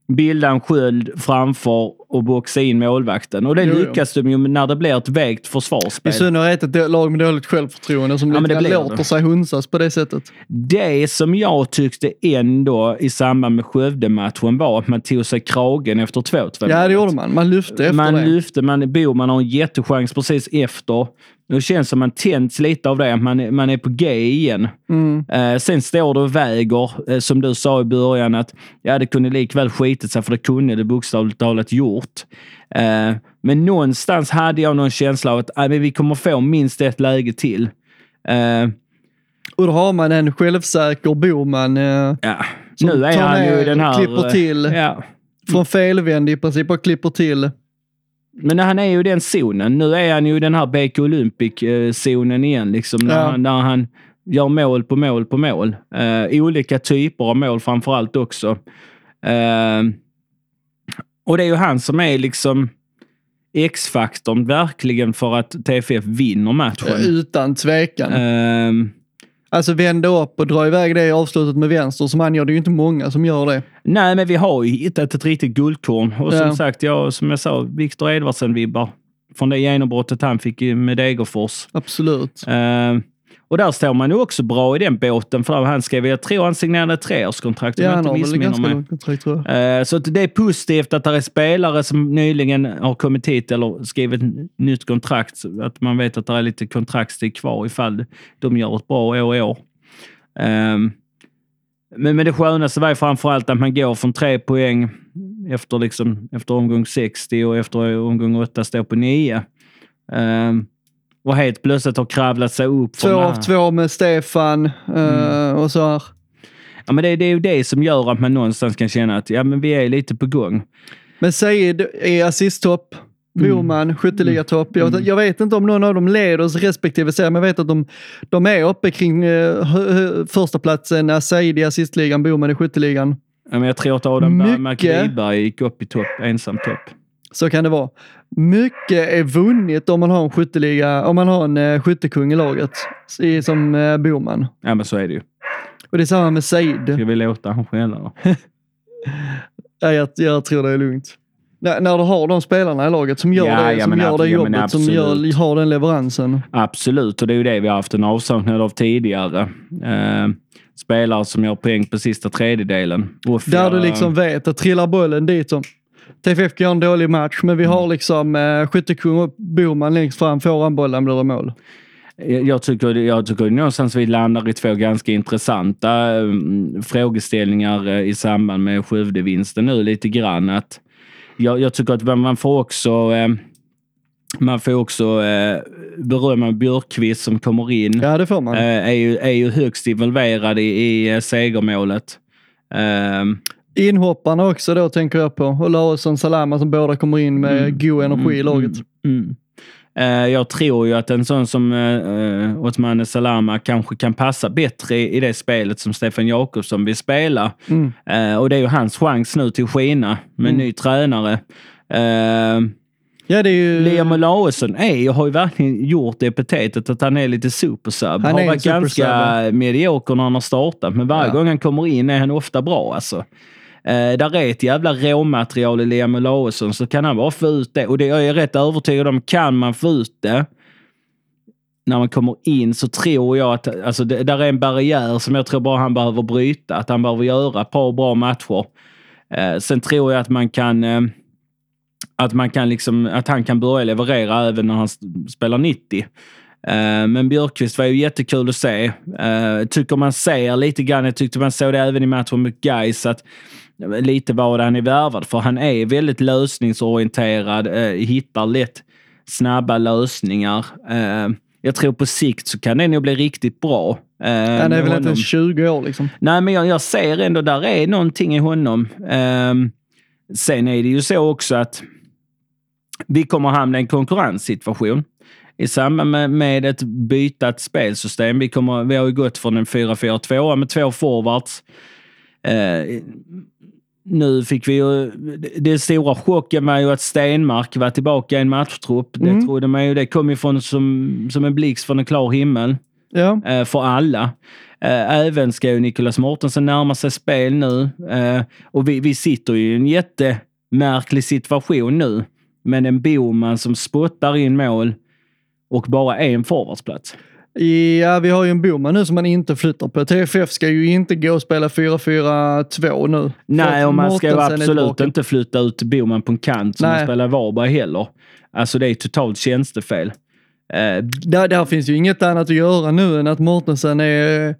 Speaker 6: bilda en sköld framför och boxa in målvakten. Och det
Speaker 5: Jo, jo.
Speaker 6: lyckas de ju när det blir ett vägt
Speaker 5: I
Speaker 6: försvarsspel.
Speaker 5: synnerhet ett lag med dåligt självförtroende som
Speaker 6: Ja,
Speaker 5: lite
Speaker 6: det.
Speaker 5: låter sig hunsas på det sättet.
Speaker 6: Det som jag tyckte ändå i samband med Skövde-matchen var att man tog sig kragen efter 2-2
Speaker 5: Ja, det gjorde man. Man lyfte efter
Speaker 6: man
Speaker 5: det.
Speaker 6: lyfte, man, Boman har en jättechans precis efter. Det känns som man tänds lite av det, att man, man är på G igen.
Speaker 5: Mm.
Speaker 6: Eh, sen står det och väger, eh, som du sa i början, att ja, det kunde likväl skitit sig, för det kunde det bokstavligt talat gjort. Eh, men någonstans hade jag någon känsla av att äh, men vi kommer få minst ett läge till. Eh,
Speaker 5: Och då har man en självsäker Boman eh,
Speaker 6: ja.
Speaker 5: Som
Speaker 6: Nu är
Speaker 5: tar
Speaker 6: han ju
Speaker 5: ner,
Speaker 6: i den här...
Speaker 5: klipper
Speaker 6: eh,
Speaker 5: till.
Speaker 6: Ja.
Speaker 5: från felvänd i princip och klipper till.
Speaker 6: Men han är ju i den zonen. Nu är han ju i den här BK Olympic-zonen igen. Liksom, när,
Speaker 5: Ja.
Speaker 6: han, när han gör mål på mål på mål. Eh, olika typer av mål framför allt också. Eh, och det är ju han som är liksom X-faktorn verkligen för att TFF vinner matchen.
Speaker 5: Utan tvekan.
Speaker 6: Eh,
Speaker 5: Alltså vända upp och dra iväg det avslutet med vänster som han gör. Det är ju inte många som gör det.
Speaker 6: nej, men vi har ju hittat ett riktigt guldkorn. Och som
Speaker 5: Ja.
Speaker 6: sagt, jag, som jag sa, Viktor Edvardsen-vibbar. Från det genombrottet han fick med Degerfors.
Speaker 5: Absolut.
Speaker 6: Eh, och där står man ju också bra i den båten. För han skrev, jag tror han signerade ett treårskontrakt om
Speaker 5: Ja,
Speaker 6: jag inte missminner
Speaker 5: ganska
Speaker 6: mig.
Speaker 5: långt kontrakt.
Speaker 6: Eh, Så det är positivt att det är spelare som nyligen har kommit hit eller skrivit nytt kontrakt. Att man vet att det är lite kontraktstid kvar ifall de gör ett bra år i år. Ehm, Men, men det skönaste var framförallt att man går från tre poäng efter, liksom, efter omgång 60 och efter omgång 8 står på 9. Ehm, och helt plötsligt har kravlat sig upp.
Speaker 5: Två av två med Stefan eh, och så här.
Speaker 6: Ja, men det, det är ju det som gör att man någonstans kan känna att ja, men vi är lite på gång.
Speaker 5: Men Said är assisttopp.
Speaker 6: Mm.
Speaker 5: Boman, skytteligatopp. Jag, jag vet inte om någon av dem leder respektive serie, men jag vet att de, de är uppe kring eh, första platsen. Said i assistligan, Boman i skytteligan.
Speaker 6: Ja, men jag tror att Adam
Speaker 5: Mycket.
Speaker 6: McViberg gick upp i topp, ensam topp.
Speaker 5: Så kan det vara. Mycket är vunnet om man har en skytteliga, om man har en eh, skyttekung i laget. I, som eh, Boman.
Speaker 6: Ja, men så är det ju.
Speaker 5: Och det är samma med Said.
Speaker 6: Ska vi låta han skälla då?
Speaker 5: Nej, jag, jag tror det är lugnt. När, när du har de spelarna i laget som gör
Speaker 6: Ja,
Speaker 5: det,
Speaker 6: ja,
Speaker 5: som
Speaker 6: men
Speaker 5: gör det
Speaker 6: ja, men
Speaker 5: jobbet, som gör,
Speaker 6: absolut.
Speaker 5: har den leveransen.
Speaker 6: Absolut, och det är ju det vi har haft en avsaknad av tidigare. Eh, spelare som gör poäng på sista tredjedelen.
Speaker 5: Där du liksom vet att trillar bollen dit som TFF göra en dålig match, men vi har
Speaker 6: Mm.
Speaker 5: liksom eh, skyttekung och Boman längst fram, får han bollen blir det mål.
Speaker 6: Jag jag tycker, jag tycker någonstans vi landar i två ganska intressanta mm, frågeställningar eh, i samband med Skövde-vinsten nu lite grann. Att jag, jag tycker att man- får också eh, man får också eh, berömma Björkqvist som kommer in.
Speaker 5: Ja, det får man.
Speaker 6: Eh, är, ju, är ju högst involverad i, i eh, segermålet. Ehm,
Speaker 5: Inhopparna också då tänker jag på. Och Larsson Salama som båda kommer in med
Speaker 6: Mm.
Speaker 5: god energi i laget.
Speaker 6: Mm, mm. Eh, jag tror ju att en sån som uh, Othmane Salama kanske kan passa bättre i, i det spelet som Stefan Jakobsson vill spela.
Speaker 5: Mm.
Speaker 6: Eh, och det är ju hans chans nu till att skina med en ny tränare. Eh,
Speaker 5: Ja, det är ju...
Speaker 6: Liam Olausson är, har ju verkligen gjort det epitetet att han är lite supersub.
Speaker 5: Han
Speaker 6: har varit ganska medioker när han har startat, men varje
Speaker 5: Ja.
Speaker 6: gång han kommer in är han ofta bra alltså. Eh, där är ett jävla råmaterial i Liam Olausson, så kan han bara få ut det. Och det är jag rätt övertygad om, kan man få ut det när man kommer in så tror jag att alltså, det, där är en barriär som jag tror bara han behöver bryta. Att han behöver göra ett par bra matcher. Eh, sen tror jag att man kan eh, att, man kan liksom, att han kan börja leverera även när han spelar 90. Eh, men Björkqvist var ju jättekul att se. Eh, tycker man ser lite grann, jag tyckte man såg det även i matchen mot Gais att lite vad han är värvad för. Han är väldigt lösningsorienterad, eh, hittar lätt snabba lösningar. Eh, jag tror på sikt så kan det nog bli riktigt bra. eh,
Speaker 5: Han är väl inte ens 20 år liksom.
Speaker 6: Nej, men jag, jag ser ändå där är någonting i honom. Ehm, sen är det ju så också att vi kommer hamna i en konkurrenssituation i samband med, med ett bytat spelsystem. Vi, kommer, vi har ju gått från en 4-4-2 med två forwards. Eh, nu fick vi ju... Den stora chocken var ju att Stenmark var tillbaka i en matchtrupp. Det
Speaker 5: Mm.
Speaker 6: trodde man ju. Det kom ju från som, som en blixt från en klar himmel.
Speaker 5: Ja.
Speaker 6: eh, för alla. Eh, Även ska ju Nicolas Mortensen närma sig spel nu. Eh, Och vi, vi sitter ju i en jättemärklig situation nu. med en Boman som spottar in mål och bara en forwardsplats.
Speaker 5: Ja, vi har ju en Boman nu som man inte flyttar på. TFF ska ju inte gå och spela 4-4-2 nu.
Speaker 6: Nej, och man ska ju absolut inte flytta ut Boman på en kant som
Speaker 5: Nej.
Speaker 6: man spelar Varberg heller. Alltså det är totalt tjänstefel. Eh,
Speaker 5: Där, där finns ju inget annat att göra nu än att Mortensen är,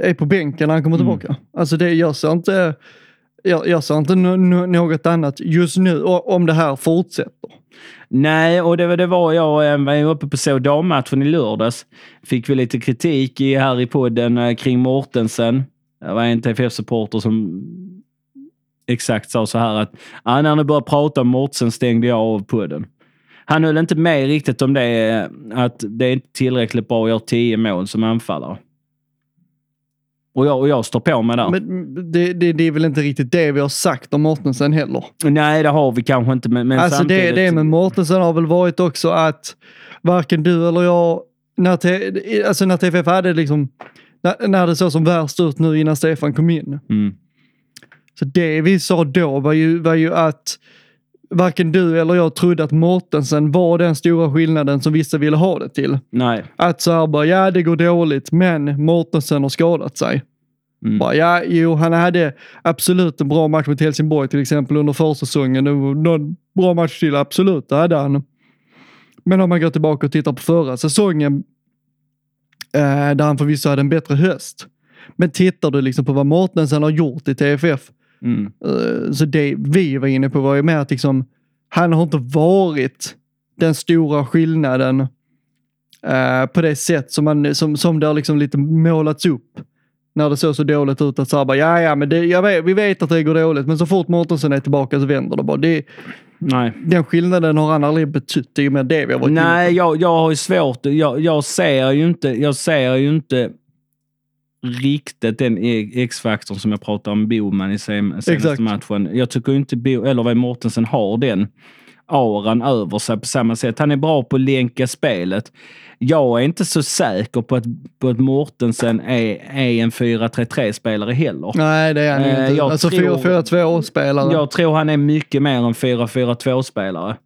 Speaker 5: är på bänken när han kommer
Speaker 6: Mm.
Speaker 5: tillbaka. Alltså det, jag ser inte, jag, jag ser inte no, no, något annat just nu om det här fortsätter.
Speaker 6: Nej, och det, var- det var jag var ju uppe på så dammatchen i lördags. Fick vi lite kritik i, här i podden eh, kring Mortensen. Det var en TFF-supporter som exakt sa så här att ah, när ni började prata om Mortensen stängde jag av podden. Han höll inte med riktigt om det, eh, att det är inte tillräckligt bra att göra tio mål som anfallare. Och jag, och jag står på mig där.
Speaker 5: Men det, det, det är väl inte riktigt det vi har sagt om Mortensen heller.
Speaker 6: Nej, det har vi kanske inte, men, men
Speaker 5: alltså
Speaker 6: samtidigt...
Speaker 5: det, det med Mortensen har väl varit också att varken du eller jag, när, T- alltså när TFF hade liksom, när, när det såg som värst ut nu innan Stefan kom in.
Speaker 6: Mm.
Speaker 5: Så det vi sa då var ju, var ju att varken du eller jag trodde att Mortensen var den stora skillnaden som vissa ville ha det till.
Speaker 6: Nej.
Speaker 5: Att så här bara, ja det går dåligt, men Mortensen har skadat sig.
Speaker 6: Mm.
Speaker 5: Bara, ja, jo, han hade absolut en bra match mot Helsingborg till exempel under försäsongen. Någon bra match till, absolut, det hade han. Men om man går tillbaka och tittar på förra säsongen, eh, där han förvisso hade en bättre höst. Men tittar du liksom på vad Mortensen har gjort i TFF,
Speaker 6: Mm.
Speaker 5: Eh, Så det vi var inne på var ju mer att liksom, han har inte varit den stora skillnaden eh, på det sätt som, man, som, som det har liksom lite målats upp. När det såg så dåligt ut att så här bara, ja ja men det, jag vet, vi vet att det går dåligt men så fort Mårtensson är tillbaka så vänder det bara. Det,
Speaker 6: Nej.
Speaker 5: den skillnaden har han aldrig betytt. Det är ju mer det vi har varit
Speaker 6: Nej, jag, jag har ju svårt. Jag, jag, ser ju inte, jag ser ju inte riktigt den e- X-faktorn som jag pratade om Boman i sen, senaste
Speaker 5: Exakt.
Speaker 6: matchen. Jag tycker inte Bo, eller vad Mortensen har den auran över sig på samma sätt. Han är bra på att länka spelet. Jag är inte så säker på att, på att Mortensen är, är en 4-3-3-spelare heller.
Speaker 5: Nej det är han
Speaker 6: Eh,
Speaker 5: inte.
Speaker 6: jag
Speaker 5: Alltså
Speaker 6: tror-
Speaker 5: 4-4-2-spelare.
Speaker 6: Jag tror han är mycket mer en 4-4-2-spelare.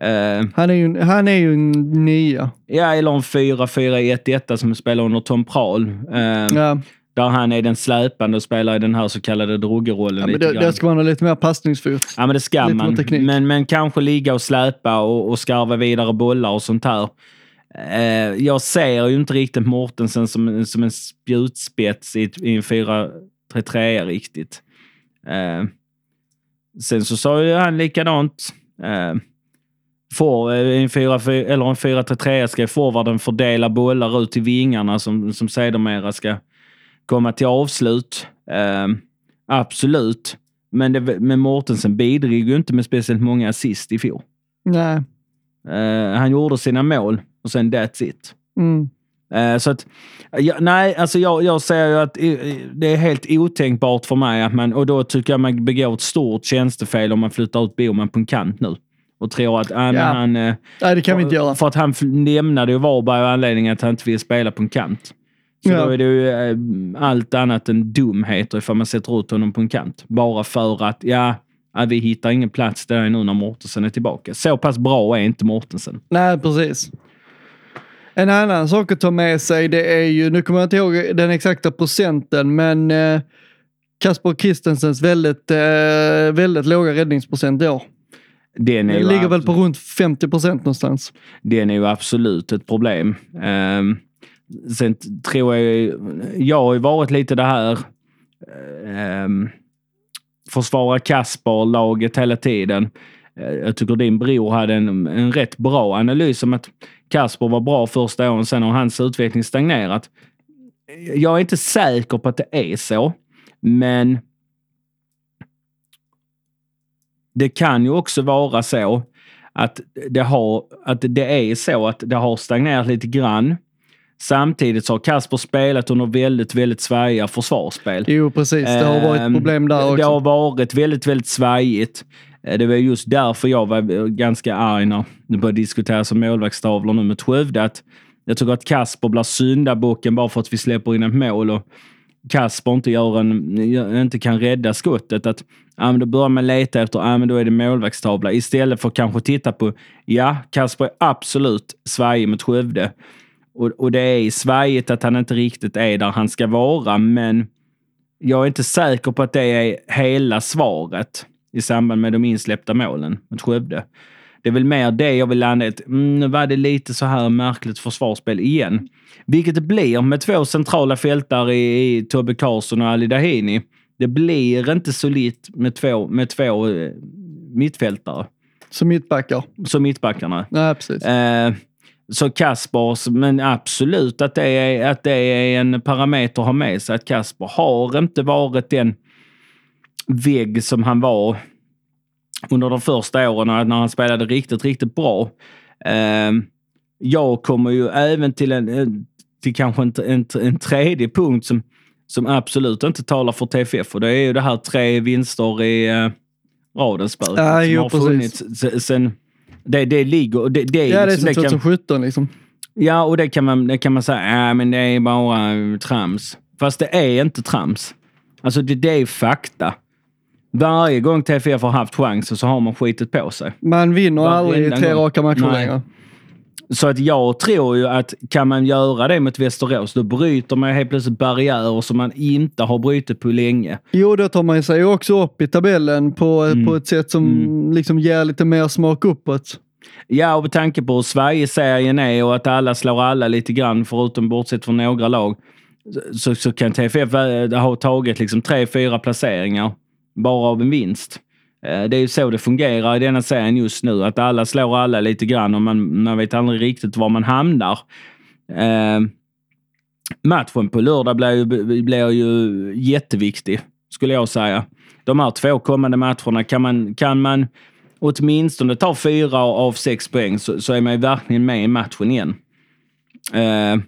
Speaker 6: Eh,
Speaker 5: Han, är ju, han är ju en nia.
Speaker 6: Ja, eller en 4-4-1-1 som spelar under Tom Prahl. Eh,
Speaker 5: Ja,
Speaker 6: Där han är den släpande och spelar i den här så kallade drogerollen
Speaker 5: ja, men det, det ska man ha lite mer passningsfot.
Speaker 6: Ja, men det ska
Speaker 5: lite
Speaker 6: man. Men, men kanske ligga och släpa och, och skarva vidare bollar och sånt här. Eh, jag ser ju inte riktigt Mortensen som, som en spjutspets i, i en 4-3-3 riktigt. Sen så sa ju han likadant. Eh, får eh, en 4 eller en 4-3-3 ska forwarden fördela bollar ut till vingarna som, som sedermera ska komma till avslut. Eh, absolut. Men, det, men Mortensen bidrog ju inte med speciellt många assist i fjol.
Speaker 5: Nej.
Speaker 6: Eh, han gjorde sina mål och sen that's it.
Speaker 5: Mm.
Speaker 6: Eh, så att, ja, nej, alltså jag, jag säger ju att det är helt otänkbart för mig att man, och då tycker jag man begår ett stort tjänstefel om man flyttar ut Boman på en kant nu. Och tror att ah,
Speaker 5: Ja.
Speaker 6: han... eh,
Speaker 5: Nej, det kan vi inte göra.
Speaker 6: För att han lämnade ju Varberg av anledningen att han inte ville spela på en kant. Så
Speaker 5: Ja.
Speaker 6: då är det ju eh, allt annat än dumheter ifall man sätter ut honom på en kant. Bara för att, ja, vi hittar ingen plats där nu när Mortensen är tillbaka. Så pass bra är inte Mortensen.
Speaker 5: Nej, precis. En annan sak att ta med sig det är ju, nu kommer jag inte ihåg den exakta procenten, men eh, Kasper Christensens väldigt, eh, väldigt låga räddningsprocent i år.
Speaker 6: Den
Speaker 5: Den ligger väl på runt 50 procent någonstans.
Speaker 6: den är ju absolut ett problem. Um, sen tror jag, jag har ju varit lite det här um, försvara Kasper-laget hela tiden. Eh, Jag tycker din bror hade en, en rätt bra analys om att Kasper var bra första åren, sen har hans utveckling stagnerat. Jag är inte säker på att det är så, men det kan ju också vara så att det, har, att det är så att det har stagnerat lite grann. Samtidigt så har Kasper spelat under väldigt, väldigt svajiga försvarsspel.
Speaker 5: Jo, precis. Det har varit
Speaker 6: Ehm,
Speaker 5: problem där
Speaker 6: Det har
Speaker 5: också.
Speaker 6: varit väldigt, väldigt svajigt. Eh, Det var just därför jag var ganska arg när det började diskuteras om målvaktstavlor nu mot Skövde. Att Jag tycker att Kasper blir syndabocken bara för att vi släpper in ett mål och Kasper inte, gör en, inte kan rädda skottet. Att, ja, men då börjar man leta efter, ja, men då är det målvaktstavla. Istället för att kanske titta på, ja, Kasper är absolut svajig mot Skövde. Och, och det är svajigt att han inte riktigt är där han ska vara, men jag är inte säker på att det är hela svaret i samband med de insläppta målen mot Skövde. Det är väl mer det jag vill landa i. Mm, nu var det lite så här märkligt försvarsspel igen. Vilket det blir med två centrala fältare i, i Tobbe Karlsson och Ali Dahini. Det blir inte solitt med två, med två eh, mittfältare
Speaker 5: Som mittbackar.
Speaker 6: som mittbackarna.
Speaker 5: Nej, precis.
Speaker 6: Eh, så Kaspers, men absolut att det, är, att det är en parameter att ha med sig. Att Kasper har inte varit den vägg som han var under de första åren när han spelade riktigt, riktigt bra. Eh, jag kommer ju även till, en, till kanske en, en, en tredje punkt som, som absolut inte talar för TFF och det är ju det här tre vinster i eh, Radensburg.
Speaker 5: Ja,
Speaker 6: som
Speaker 5: jo,
Speaker 6: har
Speaker 5: precis.
Speaker 6: funnits se- sen det, det ligger... Det, det, är
Speaker 5: Ja, det är
Speaker 6: liksom, kan,
Speaker 5: 2017 liksom.
Speaker 6: Ja, och det kan man, det kan man säga, ja men det är bara trams. Fast det är inte trams. Alltså det, det är fakta. Varje gång TFF har haft chansen så har man skitit på sig.
Speaker 5: Man vinner
Speaker 6: Varenda
Speaker 5: aldrig i tre raka matcher längre.
Speaker 6: Så att jag tror ju att kan man göra det mot Västerås, då bryter man helt plötsligt barriärer som man inte har brutit på länge.
Speaker 5: Jo, då tar man sig också upp i tabellen på,
Speaker 6: Mm.
Speaker 5: på ett sätt som liksom ger lite mer smak uppåt.
Speaker 6: Ja, och med tanke på hur Sverige serien är och att alla slår alla lite grann, förutom bortsett från några lag, så, så kan TFF ha tagit liksom tre, fyra placeringar bara av en vinst. Eh, det är ju så det fungerar i denna serien just nu, att alla slår alla lite grann och man, man vet aldrig riktigt var man hamnar. Eh, matchen på lördag blir ju, blir ju jätteviktig, skulle jag säga. De här två kommande matcherna, kan man, kan man åtminstone ta fyra av sex poäng så, så är man ju verkligen med i matchen igen. Eh,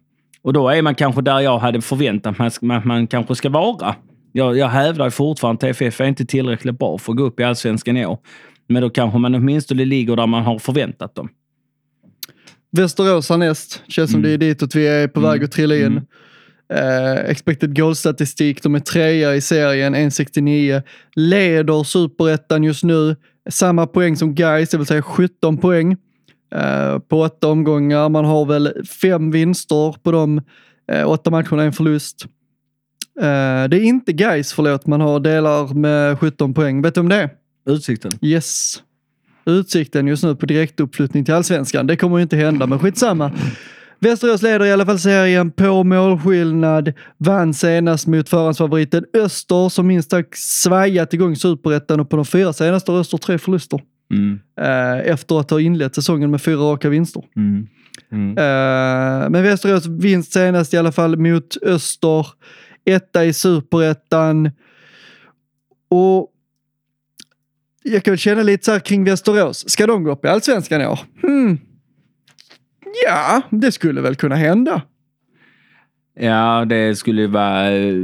Speaker 6: och då är man kanske där jag hade förväntat mig att man, man kanske ska vara. Jag, jag hävdar fortfarande att TFF är inte tillräckligt bra för att gå upp i allsvenskan i år. Men då kanske man åtminstone ligger där man har förväntat dem.
Speaker 5: Västerås härnäst. Känns som
Speaker 6: Mm.
Speaker 5: det är ditåt vi är på väg
Speaker 6: Mm.
Speaker 5: att trilla in.
Speaker 6: Mm.
Speaker 5: Eh, expected goal-statistik, de är trea i serien, 1,69. Leder superettan just nu. Samma poäng som Gais, det vill säga 17 poäng eh, på åtta omgångar. Man har väl fem vinster på de eh, åtta matcherna, en förlust. Eh, det är inte Gais, förlåt, man har delar med 17 poäng. Vet du om det är?
Speaker 6: Utsikten.
Speaker 5: Yes. Utsikten just nu på direktuppflyttning till allsvenskan. Det kommer ju inte hända, men skitsamma. Västerås leder i alla fall serien på målskillnad. Vann senast mot förhandsfavoriten Öster som minst sagt svajat igång superettan och på de fyra senaste har Öster tre förluster.
Speaker 6: Mm.
Speaker 5: Eh, efter att ha inlett säsongen med fyra raka vinster.
Speaker 6: Mm. Mm.
Speaker 5: Eh, men Västerås vinst senast i alla fall mot Öster. Etta i superettan. Och jag kan känna lite så här kring Västerås. Ska de gå upp i allsvenskan i år? Hmm. Ja, det skulle väl kunna hända.
Speaker 6: Ja, det skulle ju vara... eh,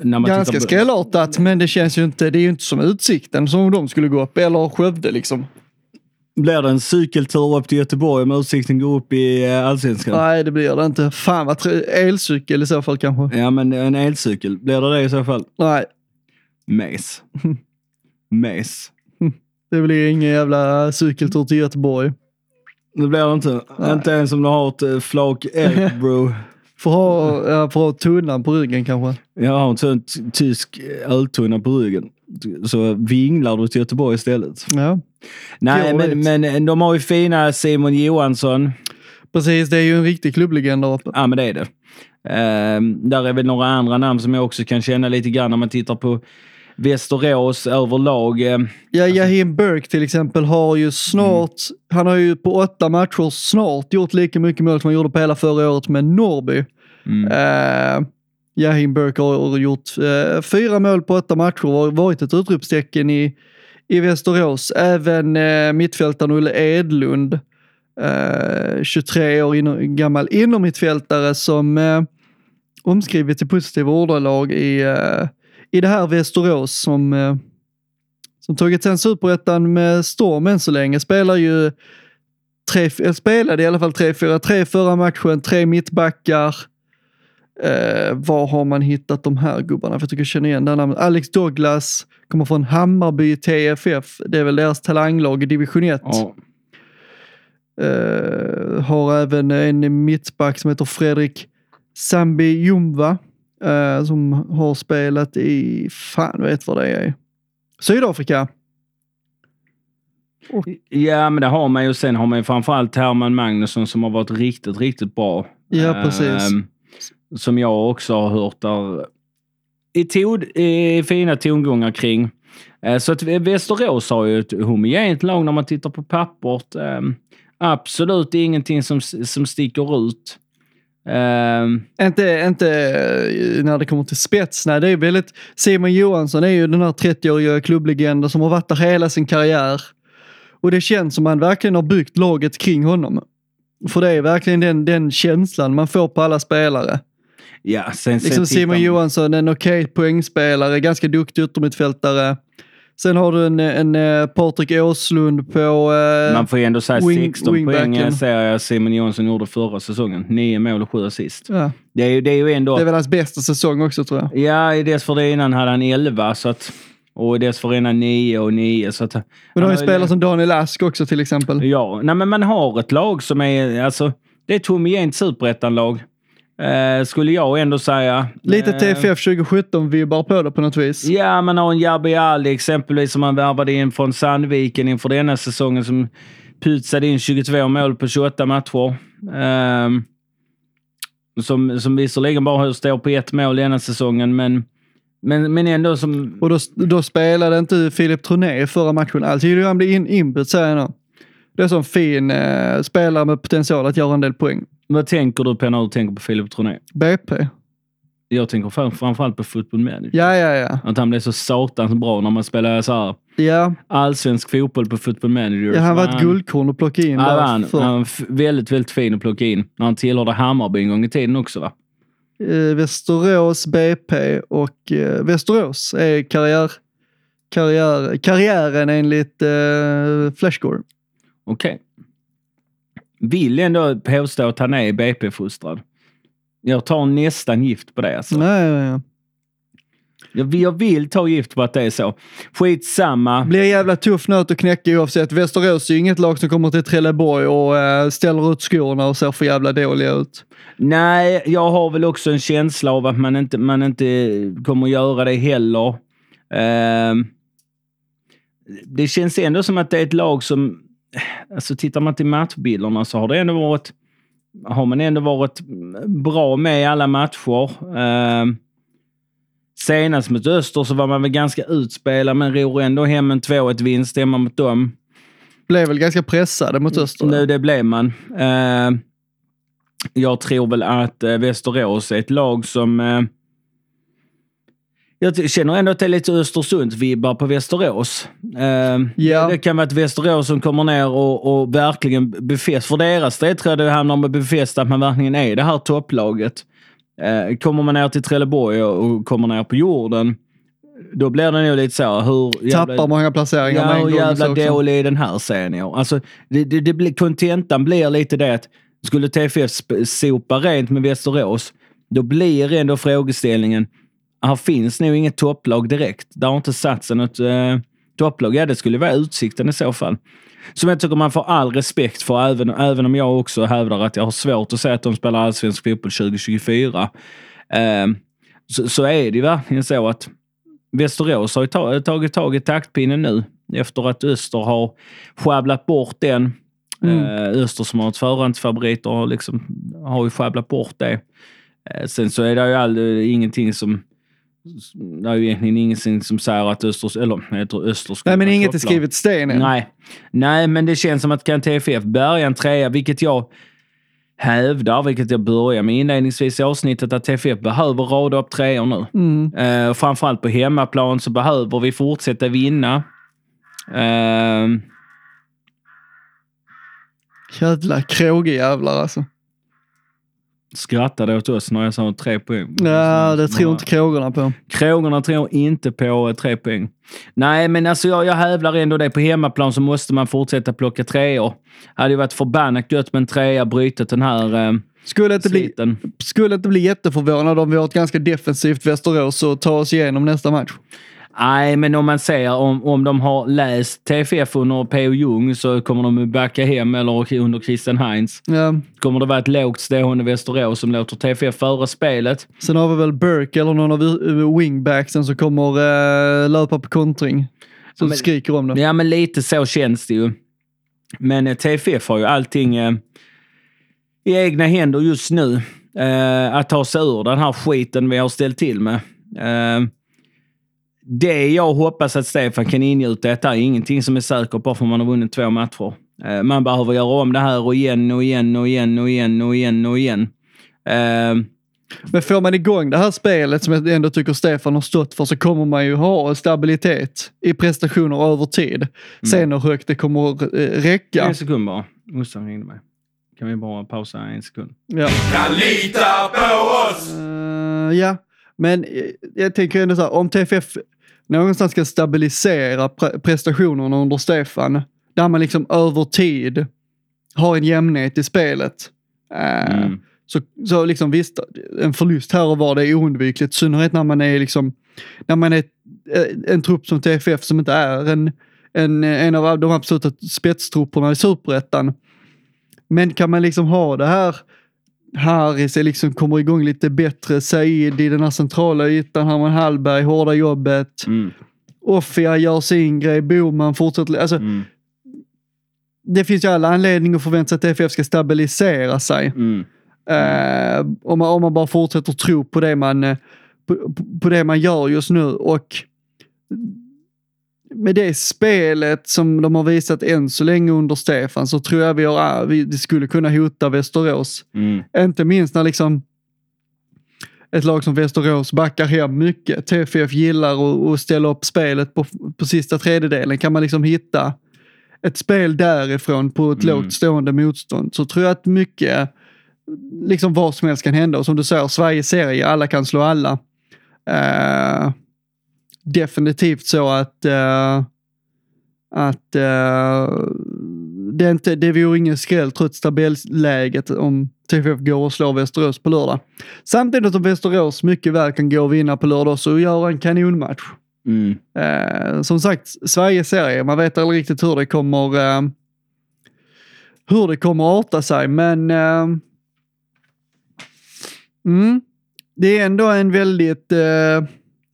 Speaker 6: När man
Speaker 5: Ganska
Speaker 6: på-
Speaker 5: skrällartat, men det känns ju inte, det är ju inte som Utsikten som om de skulle gå upp, eller Skövde liksom.
Speaker 6: Blir det en cykeltur upp till Göteborg om Utsikten går upp i eh, allsvenskan?
Speaker 5: Nej, det blir det inte. Fan vad trö- elcykel i så fall kanske.
Speaker 6: Ja, men en elcykel. Blir det det i så fall?
Speaker 5: Nej,
Speaker 6: Mes. Mes.
Speaker 5: det blir ingen jävla cykeltur till Göteborg.
Speaker 6: Det blir det inte.
Speaker 5: Nej.
Speaker 6: Inte ens om du har ett eh, flak elk, bro.
Speaker 5: Får ha, ja, får ha tunnan på ryggen kanske.
Speaker 6: Jag har en sån tysk öltunna på ryggen. Så vinglar du till Göteborg istället.
Speaker 5: Ja,
Speaker 6: Nej, men, men de har ju fina Simon Johansson.
Speaker 5: precis. Det är ju en riktig klubblegend där uppe.
Speaker 6: Ja, men det är det. Ehm, där är väl några andra namn som jag också kan känna lite grann när man tittar på Västerås överlag. Ehm,
Speaker 5: Ja, Jahim Burke till exempel har ju snart, han har ju på åtta matcher snart gjort lika mycket mål som han gjorde på hela förra året med Norrby.
Speaker 6: mm.
Speaker 5: Uh, Jahim Burke har gjort eh, fyra mål på åtta matcher och varit ett utropstecken i, i Västerås. Även eh, mittfältaren Olle Edlund, eh, 23 år in, gammal innermittfältare som eh, omskrivits i positiva ordalag i, eh, i det här Västerås som, eh, som tagit sen superettan med storm än så länge. Spelar ju tre, spelade i alla fall 3-4-3 förra matchen, tre mittbackar. Eh, var har man hittat de här gubbarna? För jag tycker jag känner igen det här namnet. Alex Douglas kommer från Hammarby TFF. Det är väl deras talanglag i division 1.
Speaker 6: Ja.
Speaker 5: Eh, har även en mittback som heter Fredrik Sambi Jumva. eh, som har spelat i, fan vet vad det är. Sydafrika.
Speaker 6: ja, men det har man ju. Sen har man ju framförallt Herman Magnusson som har varit riktigt, riktigt bra.
Speaker 5: Ja, precis.
Speaker 6: Ehm, som jag också har hört där i, tod, i fina tongångar kring. Eh, så att Västerås har ju ett homogent lag när man tittar på pappret. Ehm, absolut ingenting som, som sticker ut. Uh,
Speaker 5: Inte, inte eh, när det kommer till spets. Nej, det är väldigt, Simon Johansson är ju den här 30-åriga klubblegenden som har varit där hela sin karriär. Och det känns som man verkligen har byggt laget kring honom. För det är verkligen den, den känslan man får på alla spelare
Speaker 6: ja, sen, sen
Speaker 5: Liksom
Speaker 6: tittar
Speaker 5: Simon Johansson, en okej poängspelare, ganska duktig yttermittfältare. Sen har du en, en eh, Patrik Åslund på... eh,
Speaker 6: Man får ju ändå säga
Speaker 5: wing-
Speaker 6: 16 poäng
Speaker 5: wingbacken.
Speaker 6: ser jag Simon Johansson gjorde förra säsongen. 9 mål och 7 assist.
Speaker 5: ja,
Speaker 6: Det är ju, det är ju ändå...
Speaker 5: det är väl hans bästa säsong också tror jag.
Speaker 6: Ja, dessförinnan hade han 11 så att, och dessförinnan 9 och 9. Så att,
Speaker 5: Men du har ju spelare som Daniel Ask också till exempel.
Speaker 6: Ja, nej, men man har ett lag som är... Alltså, det är ett homogent superettanlag. Eh, skulle jag ändå säga.
Speaker 5: Lite
Speaker 6: Eh,
Speaker 5: TFF 2017-vibbar på det på något vis.
Speaker 6: Ja, man har en Jabbi Ali exempelvis som man värvade in från Sandviken inför denna säsongen som putsade in 22 mål på 28 matcher. Ehm, som, som visserligen bara står på ett mål denna säsongen, men, men, men ändå som...
Speaker 5: Och då, då spelade inte Filip Troné förra matchen alls. Tycker han blev in, inbytt säger jag nu. Det är en sån fin eh, spelare med potential att göra en del poäng.
Speaker 6: Vad tänker du på när du tänker på Filip Troné?
Speaker 5: BP.
Speaker 6: Jag tänker fram, framförallt på Football Manager.
Speaker 5: Ja, ja, ja.
Speaker 6: Att han blev så satans bra när man spelar så här
Speaker 5: Ja,
Speaker 6: allsvensk fotboll på Football Manager.
Speaker 5: ja han var ett guldkorn att plocka in.
Speaker 6: Ja, han, han väldigt, väldigt fin att plocka in. När han tillhörde Hammarby en gång i tiden också va?
Speaker 5: eh, Västerås BP och eh, Västerås är karriär, karriär, karriären enligt eh, Flashscore.
Speaker 6: Okej. Vill ändå påstå att han är BP-fostrad. Jag tar nästan gift på det alltså.
Speaker 5: Nej, nej, nej.
Speaker 6: Jag, jag vill ta gift på att det är så. Skitsamma.
Speaker 5: Blir jävla tuff nöt att knäcka oavsett. Västerås är ju inget lag som kommer till Trelleborg och eh, ställer ut skorna och ser för jävla dåliga ut.
Speaker 6: Nej, jag har väl också en känsla av att man inte, man inte kommer göra det heller. Ehm, det känns ändå som att det är ett lag som... Alltså tittar man till matchbilderna så har det ändå varit... Har man ändå varit bra med i alla matcher. Ehm, senast mot Öster så var man väl ganska utspelad men ror ändå hem en 2-1 vinst hemma mot dem.
Speaker 5: Blev väl ganska pressade mot Öster.
Speaker 6: Nu, det blev man. Eh, jag tror väl att eh, Västerås är ett lag som... Jag känner ändå att det är lite Östersunds-vibbar på Västerås. Eh,
Speaker 5: Ja.
Speaker 6: Det kan vara ett Västerås som kommer ner och, och verkligen befäst. För deras del tror jag det handlar om att befästa att man verkligen är det här topplaget. Eh, kommer man ner till Trelleborg och, kommer ner på jorden, då blir det nog lite så. Hur jävla-
Speaker 5: Tappar många placeringar med
Speaker 6: Ja,
Speaker 5: en
Speaker 6: och
Speaker 5: gång.
Speaker 6: jävla
Speaker 5: så också.
Speaker 6: dålig i den här år. Alltså, det, det, det blir, kontentan blir lite det att skulle TFF sopa rent med Västerås, då blir ändå frågeställningen, här finns nog inget topplag direkt. Det har inte satt sig något eh, topplag. Ja, det skulle vara Utsikten i så fall. Som jag tycker man får all respekt för, även, även om jag också hävdar att jag har svårt att säga att de spelar allsvensk fotboll 2024. Eh, så, så är det ju verkligen så att Västerås har ju ta- tagit tag i taktpinnen nu efter att Öster har sjabblat bort den.
Speaker 5: Mm.
Speaker 6: Eh, Öster som har ett förhandsfavorit och har, liksom, har ju sjabblat bort det. Eh, sen så är det ju all, ingenting som... Det är ju egentligen ingenting som säger att Öster, eller jag tror Öster skulle
Speaker 5: Nej, men inget är skrivet sten än.
Speaker 6: Nej. Nej, men det känns som att kan TFF bärga en trea, vilket jag hävdar, vilket jag börjar med inledningsvis i avsnittet, att TFF behöver rada upp treor nu.
Speaker 5: Mm.
Speaker 6: Eh, framförallt på hemmaplan så behöver vi fortsätta vinna. Eh,
Speaker 5: Jävla krågejävlar alltså.
Speaker 6: Skrattade åt oss när jag sa tre poäng.
Speaker 5: Ja, det tror inte krågorna på.
Speaker 6: Krågorna tror inte på eh, tre poäng. Nej, men alltså jag, jag hävdar ändå det. På hemmaplan så måste man fortsätta plocka treor. Hade ju varit förbannat gött med en trea, brytet den här eh,
Speaker 5: Skulle inte, bli, skulle inte bli jätteförvånad om vi har ett ganska defensivt Västerås och tar oss igenom nästa match.
Speaker 6: Nej, men om man ser om, om de har läst TFF under P.O. Jung så kommer de backa hem eller under Christian Heinz.
Speaker 5: Ja.
Speaker 6: Kommer det vara ett lågt stående Västerås som låter TFF före spelet?
Speaker 5: Sen har vi väl Burke eller någon av wingbacksen som kommer uh, löpa på kontring. Som
Speaker 6: men-
Speaker 5: skriker om det.
Speaker 6: Ja, men lite så känns det ju. Men eh, TFF har ju allting eh, i egna händer just nu. Eh, att ta sig ur den här skiten vi har ställt till med. Eh, det jag hoppas att Stefan kan ingjuta, detta är ingenting som är säkert bara för att man har vunnit två matcher. Eh, man behöver göra om det här och igen och igen och igen och igen och igen och igen. Eh,
Speaker 5: Men får man igång det här spelet som jag ändå tycker Stefan har stått för så kommer man ju ha stabilitet i prestationer över tid. Sen hur högt det kommer uh, räcka.
Speaker 6: En sekund bara. Morsan ringde mig. Kan vi bara pausa en sekund?
Speaker 5: Ja.
Speaker 3: Kan lita på oss!
Speaker 5: Eh, ja, men eh, jag tänker ändå så här, om TFF någonstans ska stabilisera pre- prestationerna under Stefan, där man liksom över tid har en jämnhet i spelet. eh,
Speaker 6: Mm.
Speaker 5: Så, så liksom visst, en förlust här och var det är oundvikligt, i synnerhet när man är liksom, när man är eh, en trupp som TFF som inte är en, en, en av de absoluta spetstrupperna i superettan. Men kan man liksom ha det här Harris är liksom kommer igång lite bättre, Said i den här centrala ytan, Herman Hallberg, hårda jobbet.
Speaker 6: Mm.
Speaker 5: Offia gör sin grej, Boman fortsätter. Alltså,
Speaker 6: Mm.
Speaker 5: Det finns ju alla anledningar att förvänta sig att TFF ska stabilisera sig.
Speaker 6: Mm.
Speaker 5: Eh, om, man, om man bara fortsätter tro på det man, eh, på, på det man gör just nu. Och med det spelet som de har visat än så länge under Stefan så tror jag vi, har, ah, vi, skulle kunna hota Västerås.
Speaker 6: Mm.
Speaker 5: Inte minst när liksom ett lag som Västerås backar hem mycket. TFF gillar att- ställa upp spelet på, på sista tredjedelen. Kan man liksom hitta ett spel därifrån på ett
Speaker 6: Mm.
Speaker 5: lågt stående motstånd så tror jag att mycket, liksom vad som helst kan hända. Och som du säger, Sveriges serie, alla kan slå alla. Eh, definitivt så att eh, att eh, det, är inte, det vore ingen skräll trots tabelläget om TFF går och slår Västerås på lördag. Samtidigt som Västerås mycket väl kan gå och vinna på lördag så göra en kanonmatch.
Speaker 6: Mm.
Speaker 5: Eh, som sagt, Sveriges serie, man vet aldrig riktigt hur det kommer hur det kommer arta sig, men mm, det är ändå en väldigt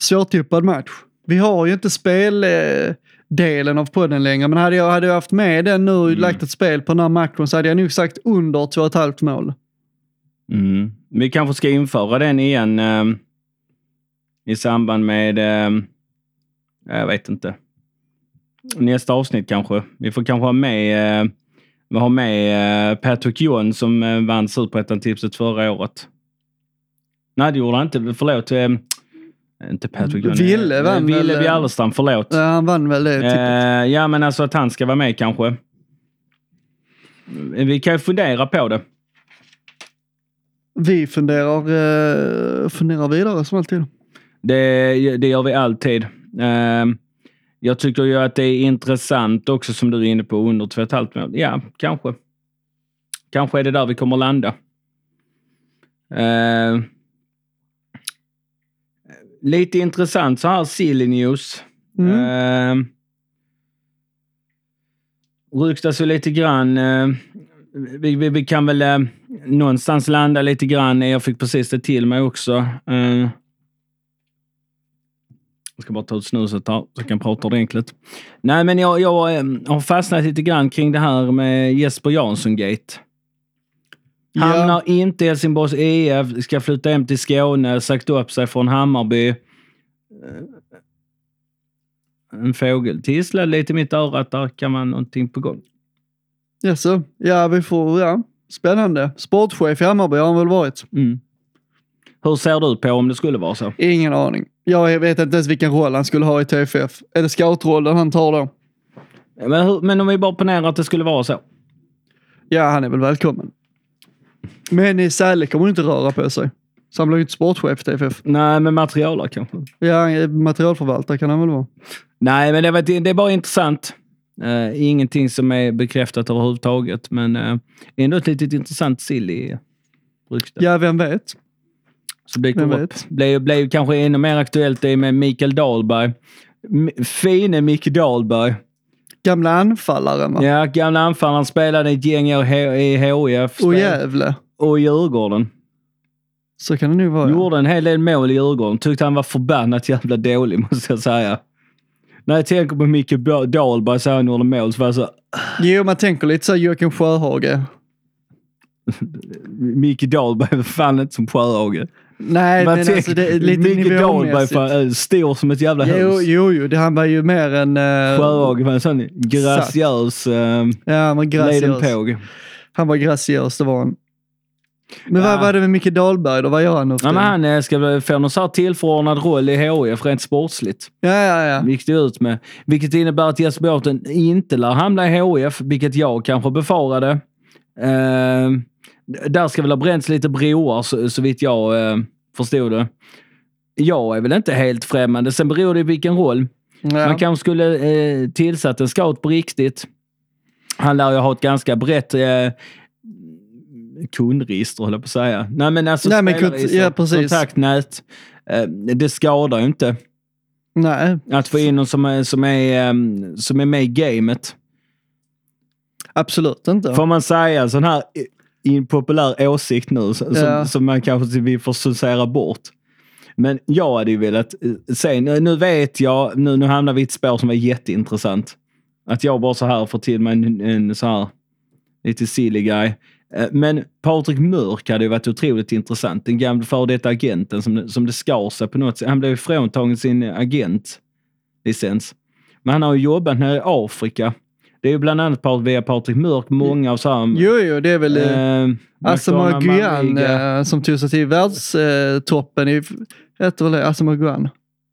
Speaker 5: svårtippad match. Vi har ju inte speldelen eh, delen av podden längre, men hade jag, hade jag haft med den nu och lagt ett spel på den här matchen så hade jag nog sagt under 2,5 mål.
Speaker 6: Mm. Vi kanske ska införa den igen eh, i samband med, eh, jag vet inte, nästa avsnitt kanske. Vi får kanske ha med, eh, vi har med eh, Patrick John som eh, vann Superettan-tipset förra året. Nej, det gjorde han inte. Förlåt. Eh, inte Patrick John.
Speaker 5: Ville
Speaker 6: eh,
Speaker 5: vann
Speaker 6: Ville
Speaker 5: väl, eh,
Speaker 6: förlåt.
Speaker 5: Eh, han vann väl det tippet.
Speaker 6: Eh, ja, men alltså att han ska vara med kanske. Vi kan ju fundera på det.
Speaker 5: Vi funderar, eh, funderar vidare som alltid.
Speaker 6: Det, det gör vi alltid. Eh, jag tycker ju att det är intressant också som du är inne på under 2,5 mål. Ja, kanske. Kanske är det där vi kommer landa. Eh, lite intressant så här silly news.
Speaker 5: Mm.
Speaker 6: Eh, ryktas ju lite grann. Eh, vi, vi, vi kan väl eh, någonstans landa lite grann. Jag fick precis det till mig också. Eh, jag ska bara ta ut snuset här så jag kan prata ordentligt. Nej, men jag, jag eh, har fastnat lite grann kring det här med Jesper Jansson-gate. Hamnar inte i Helsingborgs EF, ska flytta hem till Skåne, sagt upp sig från Hammarby. Eh, En fågel tisslade lite i mitt öra att där kan vara någonting på gång.
Speaker 5: Jaså? Ja, vi får, ja. Spännande. Sportchef i Hammarby har han väl varit?
Speaker 6: Mm. Hur ser du på om det skulle vara så?
Speaker 5: Ingen aning. Jag vet inte ens vilken roll han skulle ha i TFF. Är det scoutrollen han tar då?
Speaker 6: Men, hur, men om vi bara ponerar att det skulle vara så.
Speaker 5: Ja, han är väl välkommen. Men Säle kommer inte röra på sig. Så han blir ju inte sportchef TFF.
Speaker 6: Nej, men materialare kanske.
Speaker 5: Ja, materialförvaltare kan han väl vara.
Speaker 6: Nej, men det, var, det är bara intressant. Uh, ingenting som är bekräftat överhuvudtaget, men uh, ändå ett litet intressant sill i ryktet.
Speaker 5: Ja, vem vet?
Speaker 6: Så det blev,
Speaker 5: vet?
Speaker 6: blev, blev kanske ännu mer aktuellt det med Mikael Dahlberg. M- Fine Micke Dahlberg.
Speaker 5: Gamla anfallaren va?
Speaker 6: Ja, gamla anfallaren spelade i ett gäng år i HIF
Speaker 5: Och Gävle.
Speaker 6: Och Djurgården.
Speaker 5: Så kan det nog vara.
Speaker 6: Gjorde en hel del mål i Djurgården. Tyckte han var förbannat jävla dålig, måste jag säga. När jag tänker på Micke Dahlberg så han gjorde mål så var jag så...
Speaker 5: Jo, man tänker lite så Joakim Sjöhage.
Speaker 6: Micke Dahlberg var fan inte som Sjöhage.
Speaker 5: Nej,
Speaker 6: Man
Speaker 5: men
Speaker 6: tänker-
Speaker 5: alltså det är lite
Speaker 6: Micke Dahlberg fan, stor som ett jävla
Speaker 5: Jo,
Speaker 6: hus.
Speaker 5: jo, jo, det, han var ju mer än... Uh,
Speaker 6: Sjöhage var en sån graciös uh,
Speaker 5: Ja, han var graciös. Han var graciös, det var han. Men vad var det med Micke Dahlberg då? Vad gör han nu
Speaker 6: Ja, men han eh, ska få någon så här tillförordnad roll i HIF rent sportsligt.
Speaker 5: Ja, ja, ja.
Speaker 6: Gick det ut med. Vilket innebär att Jesper Båten inte lär hamna i HIF, vilket jag kanske befarade. Eh, där ska väl ha bränts lite broar så, så vitt jag eh, förstod det. Jag är väl inte helt främmande. Sen beror det på vilken roll.
Speaker 5: ja.
Speaker 6: Man kanske skulle eh, tillsatt en scout på riktigt. Han lär ju ha ett ganska brett eh, kundregister, höll jag på att säga. Nej, men alltså
Speaker 5: Nej, men kont- ja, precis.
Speaker 6: kontaktnät. Eh, det skadar ju inte
Speaker 5: Nej,
Speaker 6: att få in någon som är, som är, eh, som är med i gamet.
Speaker 5: absolut inte.
Speaker 6: Får man säga sån här impopulär åsikt nu som,
Speaker 5: Ja.
Speaker 6: som man kanske vill få sucera bort. Men jag hade ju velat eh, se, nu, nu vet jag, nu, nu hamnar vi i ett spår som är jätteintressant. Att jag bara så här får till mig en, en så här lite silly guy. Eh, Men Patrik Mörk hade ju varit otroligt intressant. Den gamla före detta agenten som, som det skar sig på något sätt. Han blev fråntagen sin agentlicens. Men han har ju jobbat nere i Afrika. Det är ju bland annat via Patrik Mörk, många av så här...
Speaker 5: Jo, jo, det är väl eh,
Speaker 6: eh,
Speaker 5: Asamoah Gyan eh, som tog sig till världstoppen i, heter väl det, Asamoah Gyan?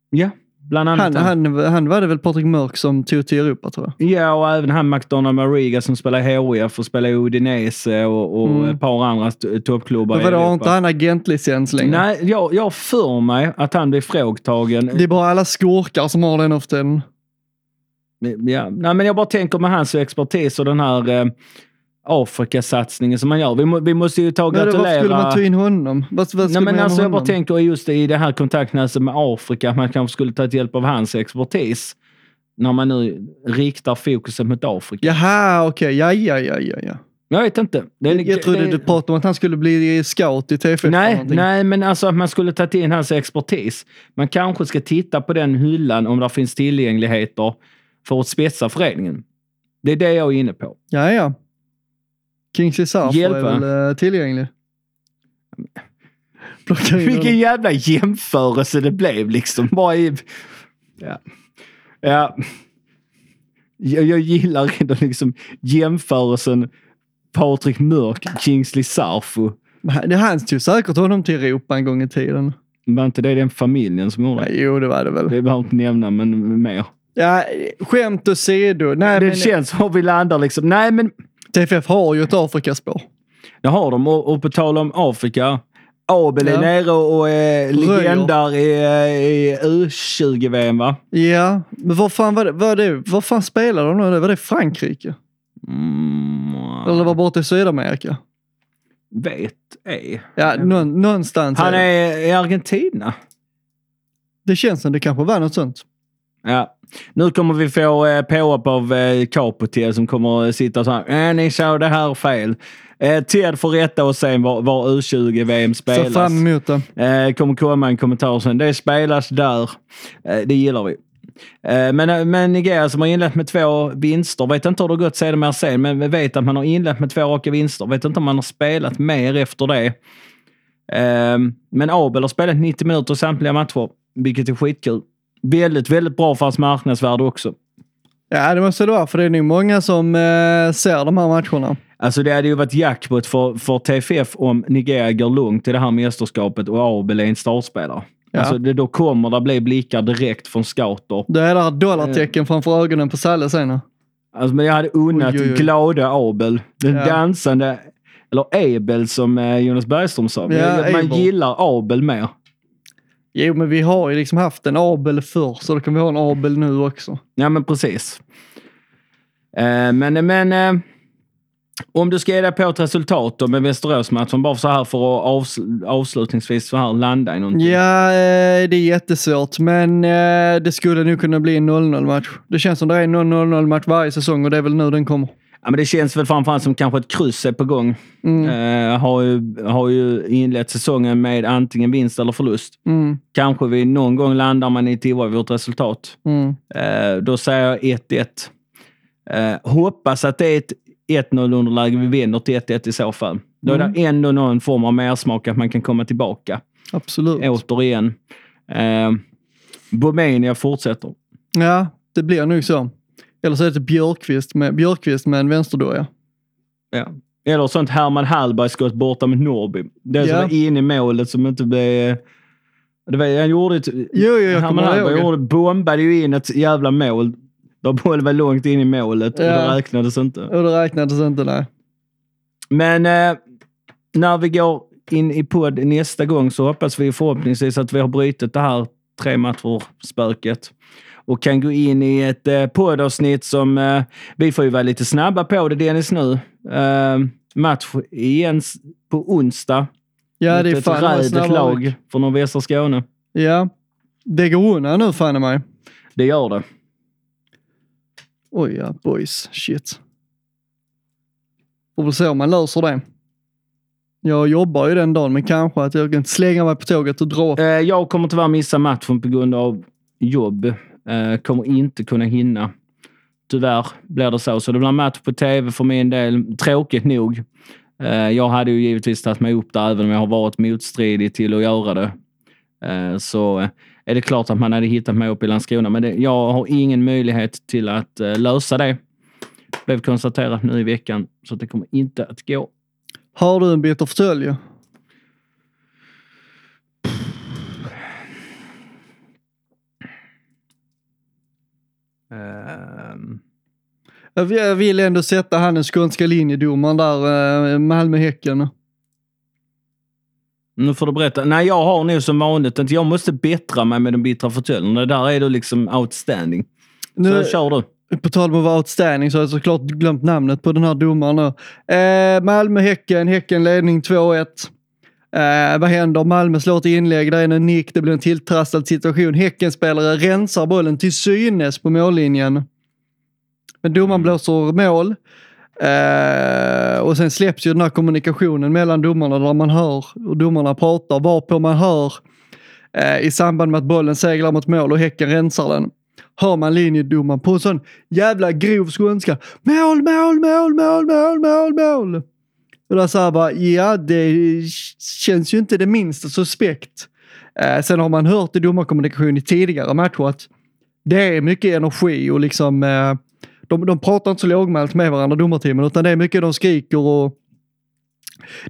Speaker 6: Ja, bland annat.
Speaker 5: Han, han, han var det väl Patrik Mörk som tog till Europa tror jag.
Speaker 6: Ja, och även han McDonald Mariga som spelar HIF och spelar Udinese och, och
Speaker 5: Mm.
Speaker 6: ett par andra toppklubbar i
Speaker 5: vadå, har
Speaker 6: Europa.
Speaker 5: inte han agentlicens längre?
Speaker 6: Nej, jag, jag för mig att han blev frågtagen.
Speaker 5: Det är bara alla skurkar som har den tiden.
Speaker 6: Ja, nej, men jag bara tänker med hans expertis och den här eh, Afrikasatsningen som man gör. Vi, vi måste ju ta och
Speaker 5: Men varför
Speaker 6: gratulera...
Speaker 5: skulle man ta in honom? Vad, vad
Speaker 6: Nej, men alltså, jag bara tänker just i det här kontaktnätet med Afrika, man kanske skulle ta hjälp av hans expertis. När man nu riktar fokuset mot Afrika.
Speaker 5: Jaha, okej. Ja, ja, ja, ja, ja.
Speaker 6: Jag vet inte. Det, är-
Speaker 5: Jag trodde
Speaker 6: det-
Speaker 5: du pratade om att han skulle bli scout i TFF.
Speaker 6: Nej, nej, men alltså att man skulle ta in hans expertis. Man kanske ska titta på den hyllan om det finns tillgängligheter för att spetsa föreningen. Det är det jag är inne på.
Speaker 5: Ja, ja. Kingsley Sarf är väl eh, tillgänglig.
Speaker 6: Vilken jävla jämförelse det blev liksom. Bara i... Ja. ja. Jag, jag gillar ändå liksom jämförelsen Patrik Mörk, Kingsley Sarfo.
Speaker 5: Det han tog säkert honom till Europa en gång i tiden.
Speaker 6: Var inte det den familjen som gjorde
Speaker 5: Ja,
Speaker 6: det?
Speaker 5: jo, det var det väl.
Speaker 6: Det behöver inte nämna, men mer.
Speaker 5: Ja, skämt åsido. Nej,
Speaker 6: Det
Speaker 5: men
Speaker 6: känns som vi landar liksom. Nej, men
Speaker 5: TFF har ju ett Afrikaspår.
Speaker 6: det har de. Och, och på tal om Afrika. Abel är
Speaker 5: Ja.
Speaker 6: nere och, är
Speaker 5: Röjer.
Speaker 6: legendar i, i U20-VM, va?
Speaker 5: Ja, men vad fan var det? Var det vad fan spelade de nu? Var det Frankrike?
Speaker 6: Mm,
Speaker 5: Eller var borta i Sydamerika?
Speaker 6: vet ej.
Speaker 5: Ja, någon, någonstans.
Speaker 6: Han
Speaker 5: är
Speaker 6: är i Argentina.
Speaker 5: det känns som det kanske var något sånt.
Speaker 6: Ja. Nu kommer vi få eh, påhopp av eh, Capote som kommer sitta så här. Äh, ni såg det här fel. Eh, Ted får rätta oss sen var, var U20-VM
Speaker 5: Så
Speaker 6: spelas.
Speaker 5: fram emot det.
Speaker 6: Eh, kommer komma en kommentar sen. Det spelas där. Eh, det gillar vi. Eh, men, men Nigeria som har inlett med två vinster, vet inte hur det har gått sedermera sen, men vet att man har inlett med två raka vinster. Vet inte om man har spelat mer efter det. Eh, men Abel har spelat 90 minuter i samtliga matcher, vilket är skitkul. Väldigt, väldigt bra för hans marknadsvärde också.
Speaker 5: Ja, det måste det vara, för det är nog många som eh, ser de här matcherna.
Speaker 6: Alltså det hade ju varit jackpot för, för TFF om Nigeria går långt i det här mästerskapet och Abel är en startspelare.
Speaker 5: Ja.
Speaker 6: Alltså det, då kommer det bli blickar direkt från scouter.
Speaker 5: Det är där dollartecken framför ögonen på Salle sen.
Speaker 6: Alltså, men jag hade unnat
Speaker 5: Oj, oj, oj.
Speaker 6: glada Abel, den
Speaker 5: Ja.
Speaker 6: dansande Eller Abel som eh, Jonas Bergström sa.
Speaker 5: Ja,
Speaker 6: man
Speaker 5: Abel.
Speaker 6: gillar Abel mer.
Speaker 5: Jo, men vi har ju liksom haft en Abel förr, så då kan vi ha en Abel nu också.
Speaker 6: Ja, men precis. Eh, men men eh, om du ska ge dig på ett resultat då med Västeråsmatchen, bara så här för att avs avslutningsvis så här landa i någonting.
Speaker 5: Ja, eh, det är jättesvårt, men eh, det skulle nu kunna bli en 0-0 match. Det känns som det är en 0-0 match varje säsong och det är väl nu den kommer.
Speaker 6: Ja, men det känns väl framförallt som kanske ett kryss är på gång.
Speaker 5: Mm.
Speaker 6: Eh, har, ju, har ju inlett säsongen med antingen vinst eller förlust.
Speaker 5: Mm,
Speaker 6: Kanske vi någon gång landar man i ett oavgjort resultat.
Speaker 5: mm.
Speaker 6: Eh, då säger jag 1-1. Eh, hoppas att det är ett 1-0 underläge vi vinner till 1-1 i så fall. Då är det ändå någon form av mersmak att man kan komma tillbaka.
Speaker 5: Absolut.
Speaker 6: Återigen. Eh, Bomenia fortsätter.
Speaker 5: Ja, det blir nog så. Eller så är det Björkqvist med, Björkqvist med en vänsterdoja.
Speaker 6: Ja. Eller sånt Herman Hallberg-skott borta med Norrby. Det som
Speaker 5: Ja.
Speaker 6: var in i målet som inte blev... Det var, han gjorde ett...
Speaker 5: Jo, jo, jag
Speaker 6: Herman
Speaker 5: kommer
Speaker 6: Hallberg gjorde, bombade ju in ett jävla mål. Då bollen var långt in i målet och
Speaker 5: Ja.
Speaker 6: det räknades inte.
Speaker 5: Och det räknades inte, nej.
Speaker 6: Men eh, när vi går in i podd nästa gång så hoppas vi förhoppningsvis att vi har brutit det här tre matcher-spöket och kan gå in i ett eh, poddavsnitt som eh, vi får ju vara lite snabba på det Dennis nu. Eh, match igen på onsdag
Speaker 5: Ja, det är
Speaker 6: mot
Speaker 5: fan
Speaker 6: ett
Speaker 5: snabbare
Speaker 6: lag från nordvästra Skåne.
Speaker 5: Ja. Det går undan nu fan i mig.
Speaker 6: Det gör det.
Speaker 5: Oj ja, boys. Shit. Får väl om man löser det. Jag jobbar ju den dagen, men kanske att jag kan slänga mig på tåget och dra.
Speaker 6: Eh, jag kommer tyvärr missa matchen på grund av jobb. Eh, kommer inte kunna hinna. Tyvärr blir det så. Så det blir match på tv för min del. Tråkigt nog. Eh, jag hade ju givetvis tagit mig upp där även om jag har varit motstridig till att göra det. Eh, så är det klart att man hade hittat mig upp i Landskrona. Men det, jag har ingen möjlighet till att eh, lösa det. Blev konstaterat nu i veckan. Så det kommer inte att gå.
Speaker 5: Har du en bitter fåtölj?
Speaker 6: Ehm,
Speaker 5: Jag vill- Jag vill ändå sätta han den skånska linjedomaren där, eh, Malmö-Häcken.
Speaker 6: Nu får du berätta. Nej, jag har nog som vanligt att jag måste bättra mig med den bittra fåtöljen. Det där är du liksom outstanding.
Speaker 5: Nu,
Speaker 6: Så kör du.
Speaker 5: på tal om att vara outstanding så har jag såklart glömt namnet på den här domaren nu. Eh, Malmö-Häcken, Häcken ledning 2-1. Eh, vad händer? Malmö slår ett inlägg, där är en nick, det blir en tilltrasslad situation. Häckenspelare rensar bollen till synes på mållinjen. Men domaren blåser mål. Eh, och sen släpps ju den här kommunikationen mellan domarna där man hör och domarna pratar varpå man hör eh, i samband med att bollen seglar mot mål och Häcken rensar den. Hör man linjedomaren på en sån jävla grov skånska. Mål, mål, mål, mål, mål, mål, mål. Och så här bara, ja det känns ju inte det minsta suspekt. Eh, sen har man hört i domarkommunikation i tidigare matcher att det är mycket energi och liksom eh, de, de pratar inte så lågmält med varandra domarteamen utan det är mycket de skriker och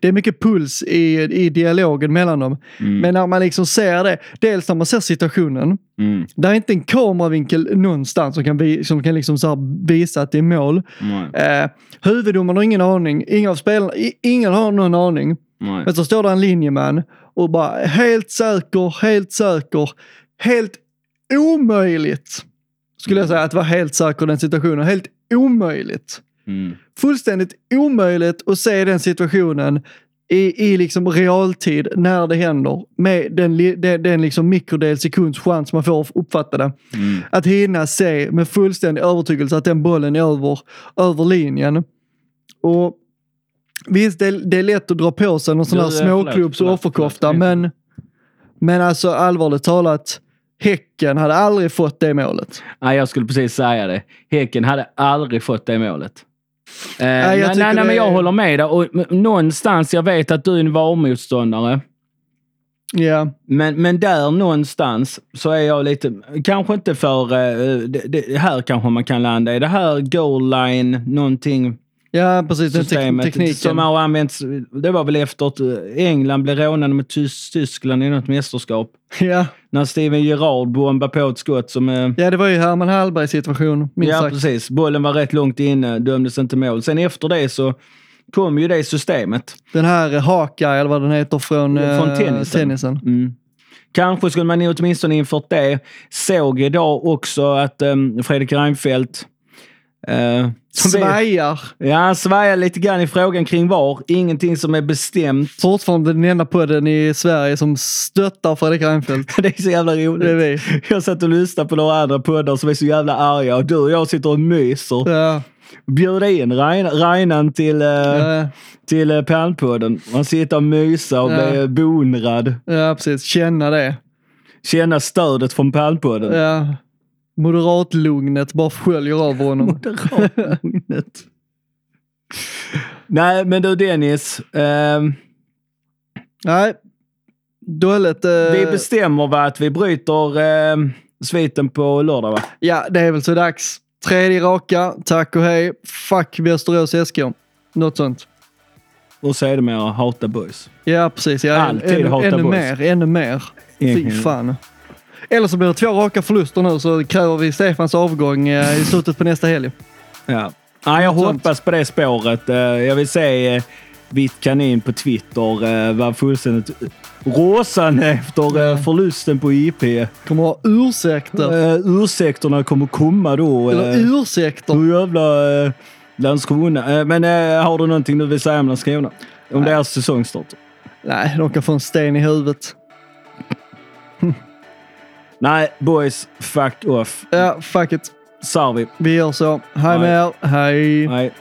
Speaker 5: det är mycket puls i, i dialogen mellan dem.
Speaker 6: Mm.
Speaker 5: Men när man liksom ser det, dels när man ser situationen,
Speaker 6: Mm.
Speaker 5: det är inte en kameravinkel någonstans som kan, vi, som kan liksom så visa att det är mål.
Speaker 6: Nej.
Speaker 5: Eh, huvuddomaren har ingen aning, ingen av spelarna, ingen har någon aning.
Speaker 6: Nej.
Speaker 5: Men så står det en linjeman och bara helt säker, helt säker, helt omöjligt. Skulle jag säga att vara helt säker i den situationen. Helt omöjligt.
Speaker 6: Mm.
Speaker 5: Fullständigt omöjligt att se den situationen i, i liksom realtid när det händer med den, den, den liksom mikrodel sekunds chans man får att uppfatta det.
Speaker 6: Mm.
Speaker 5: Att hinna se med fullständig övertygelse att den bollen är över, över linjen. Och Visst, det, är- det är lätt att dra på sig någon sån här småklubbs offerkofta, men, men alltså allvarligt talat, Häcken hade aldrig fått det målet.
Speaker 6: Nej, jag skulle precis säga det. Häcken hade aldrig fått det målet. Eh, nej,
Speaker 5: jag
Speaker 6: nej, nej, men jag
Speaker 5: är-
Speaker 6: håller med dig. Och någonstans, jag vet att du är en VAR-motståndare.
Speaker 5: Ja,
Speaker 6: Men, men där någonstans så är jag lite, kanske inte för, eh, det, det här kanske man kan landa i. Det här goal line, någonting,
Speaker 5: ja precis.
Speaker 6: Systemet
Speaker 5: tekniken.
Speaker 6: som har använts, det var väl efter att eh, England blev rånade med Tys- Tyskland i något mästerskap.
Speaker 5: Ja.
Speaker 6: När Steven Gerrard bombade på ett skott som... eh,
Speaker 5: ja, det var ju Herman Hallbergs situation, minst
Speaker 6: Ja,
Speaker 5: sagt.
Speaker 6: precis. Bollen var rätt långt inne, dömdes inte mål. Sen efter det så kom ju det systemet.
Speaker 5: Den här Haka, eller vad den heter, från,
Speaker 6: Från
Speaker 5: eh,
Speaker 6: tennisen.
Speaker 5: tennisen.
Speaker 6: Mm. Kanske skulle man åtminstone infört det. Såg idag också att um, Fredrik Reinfeldt eh,
Speaker 5: Svajar.
Speaker 6: Ja, svajar lite grann i frågan kring VAR. Ingenting som är bestämt.
Speaker 5: Fortfarande den enda podden i Sverige som stöttar Fredrik Reinfeldt.
Speaker 6: Det är så jävla roligt.
Speaker 5: Det är vi.
Speaker 6: Jag satt och lyssnade på några andra poddar som är så jävla arga och du och jag sitter och myser.
Speaker 5: Ja,
Speaker 6: Bjud in Rein- Reinan till, uh,
Speaker 5: ja,
Speaker 6: till uh, Palmpodden. Han sitter och myser och
Speaker 5: Ja.
Speaker 6: blir beundrad.
Speaker 5: ja, precis. Känna det.
Speaker 6: Känna stödet från Palmpodden.
Speaker 5: Ja. Moderatlugnet bara sköljer över honom.
Speaker 6: Moderatlugnet. Nej, men du Dennis. ehm,
Speaker 5: Nej, dåligt. eh,
Speaker 6: vi bestämmer va, att vi bryter ehm, sviten på lördag va?
Speaker 5: Ja, det är väl så dags. Tredje raka, tack och hej. Fuck Västerås SK. Något sånt.
Speaker 6: Och sedermera hata boys.
Speaker 5: Ja, precis. Ja,
Speaker 6: Alltid
Speaker 5: ännu,
Speaker 6: hata
Speaker 5: ännu
Speaker 6: boys.
Speaker 5: mer, ännu mer. Fy
Speaker 6: Egentligen.
Speaker 5: fan. Eller så blir det två raka förluster nu så kräver vi Stefans avgång eh, i slutet på nästa helg.
Speaker 6: Ja. Ja, jag hoppas på det spåret. Eh, Jag vill se eh, Vitt kanin på Twitter eh, var fullständigt råsande efter förlusten på IP.
Speaker 5: Kommer ha ursäkter.
Speaker 6: Ursäkterna kommer komma då.
Speaker 5: Eller ursäkter.
Speaker 6: Hur jävla Landskrona. Men har du någonting du vill säga om Landskrona? Om deras säsongstart?
Speaker 5: Nej, de kan få en sten i huvudet.
Speaker 6: Nej, boys. Fuck off.
Speaker 5: Ja, fuck it.
Speaker 6: Sarvi.
Speaker 5: Vi gör så. Hej med er. Hej.
Speaker 6: Nej.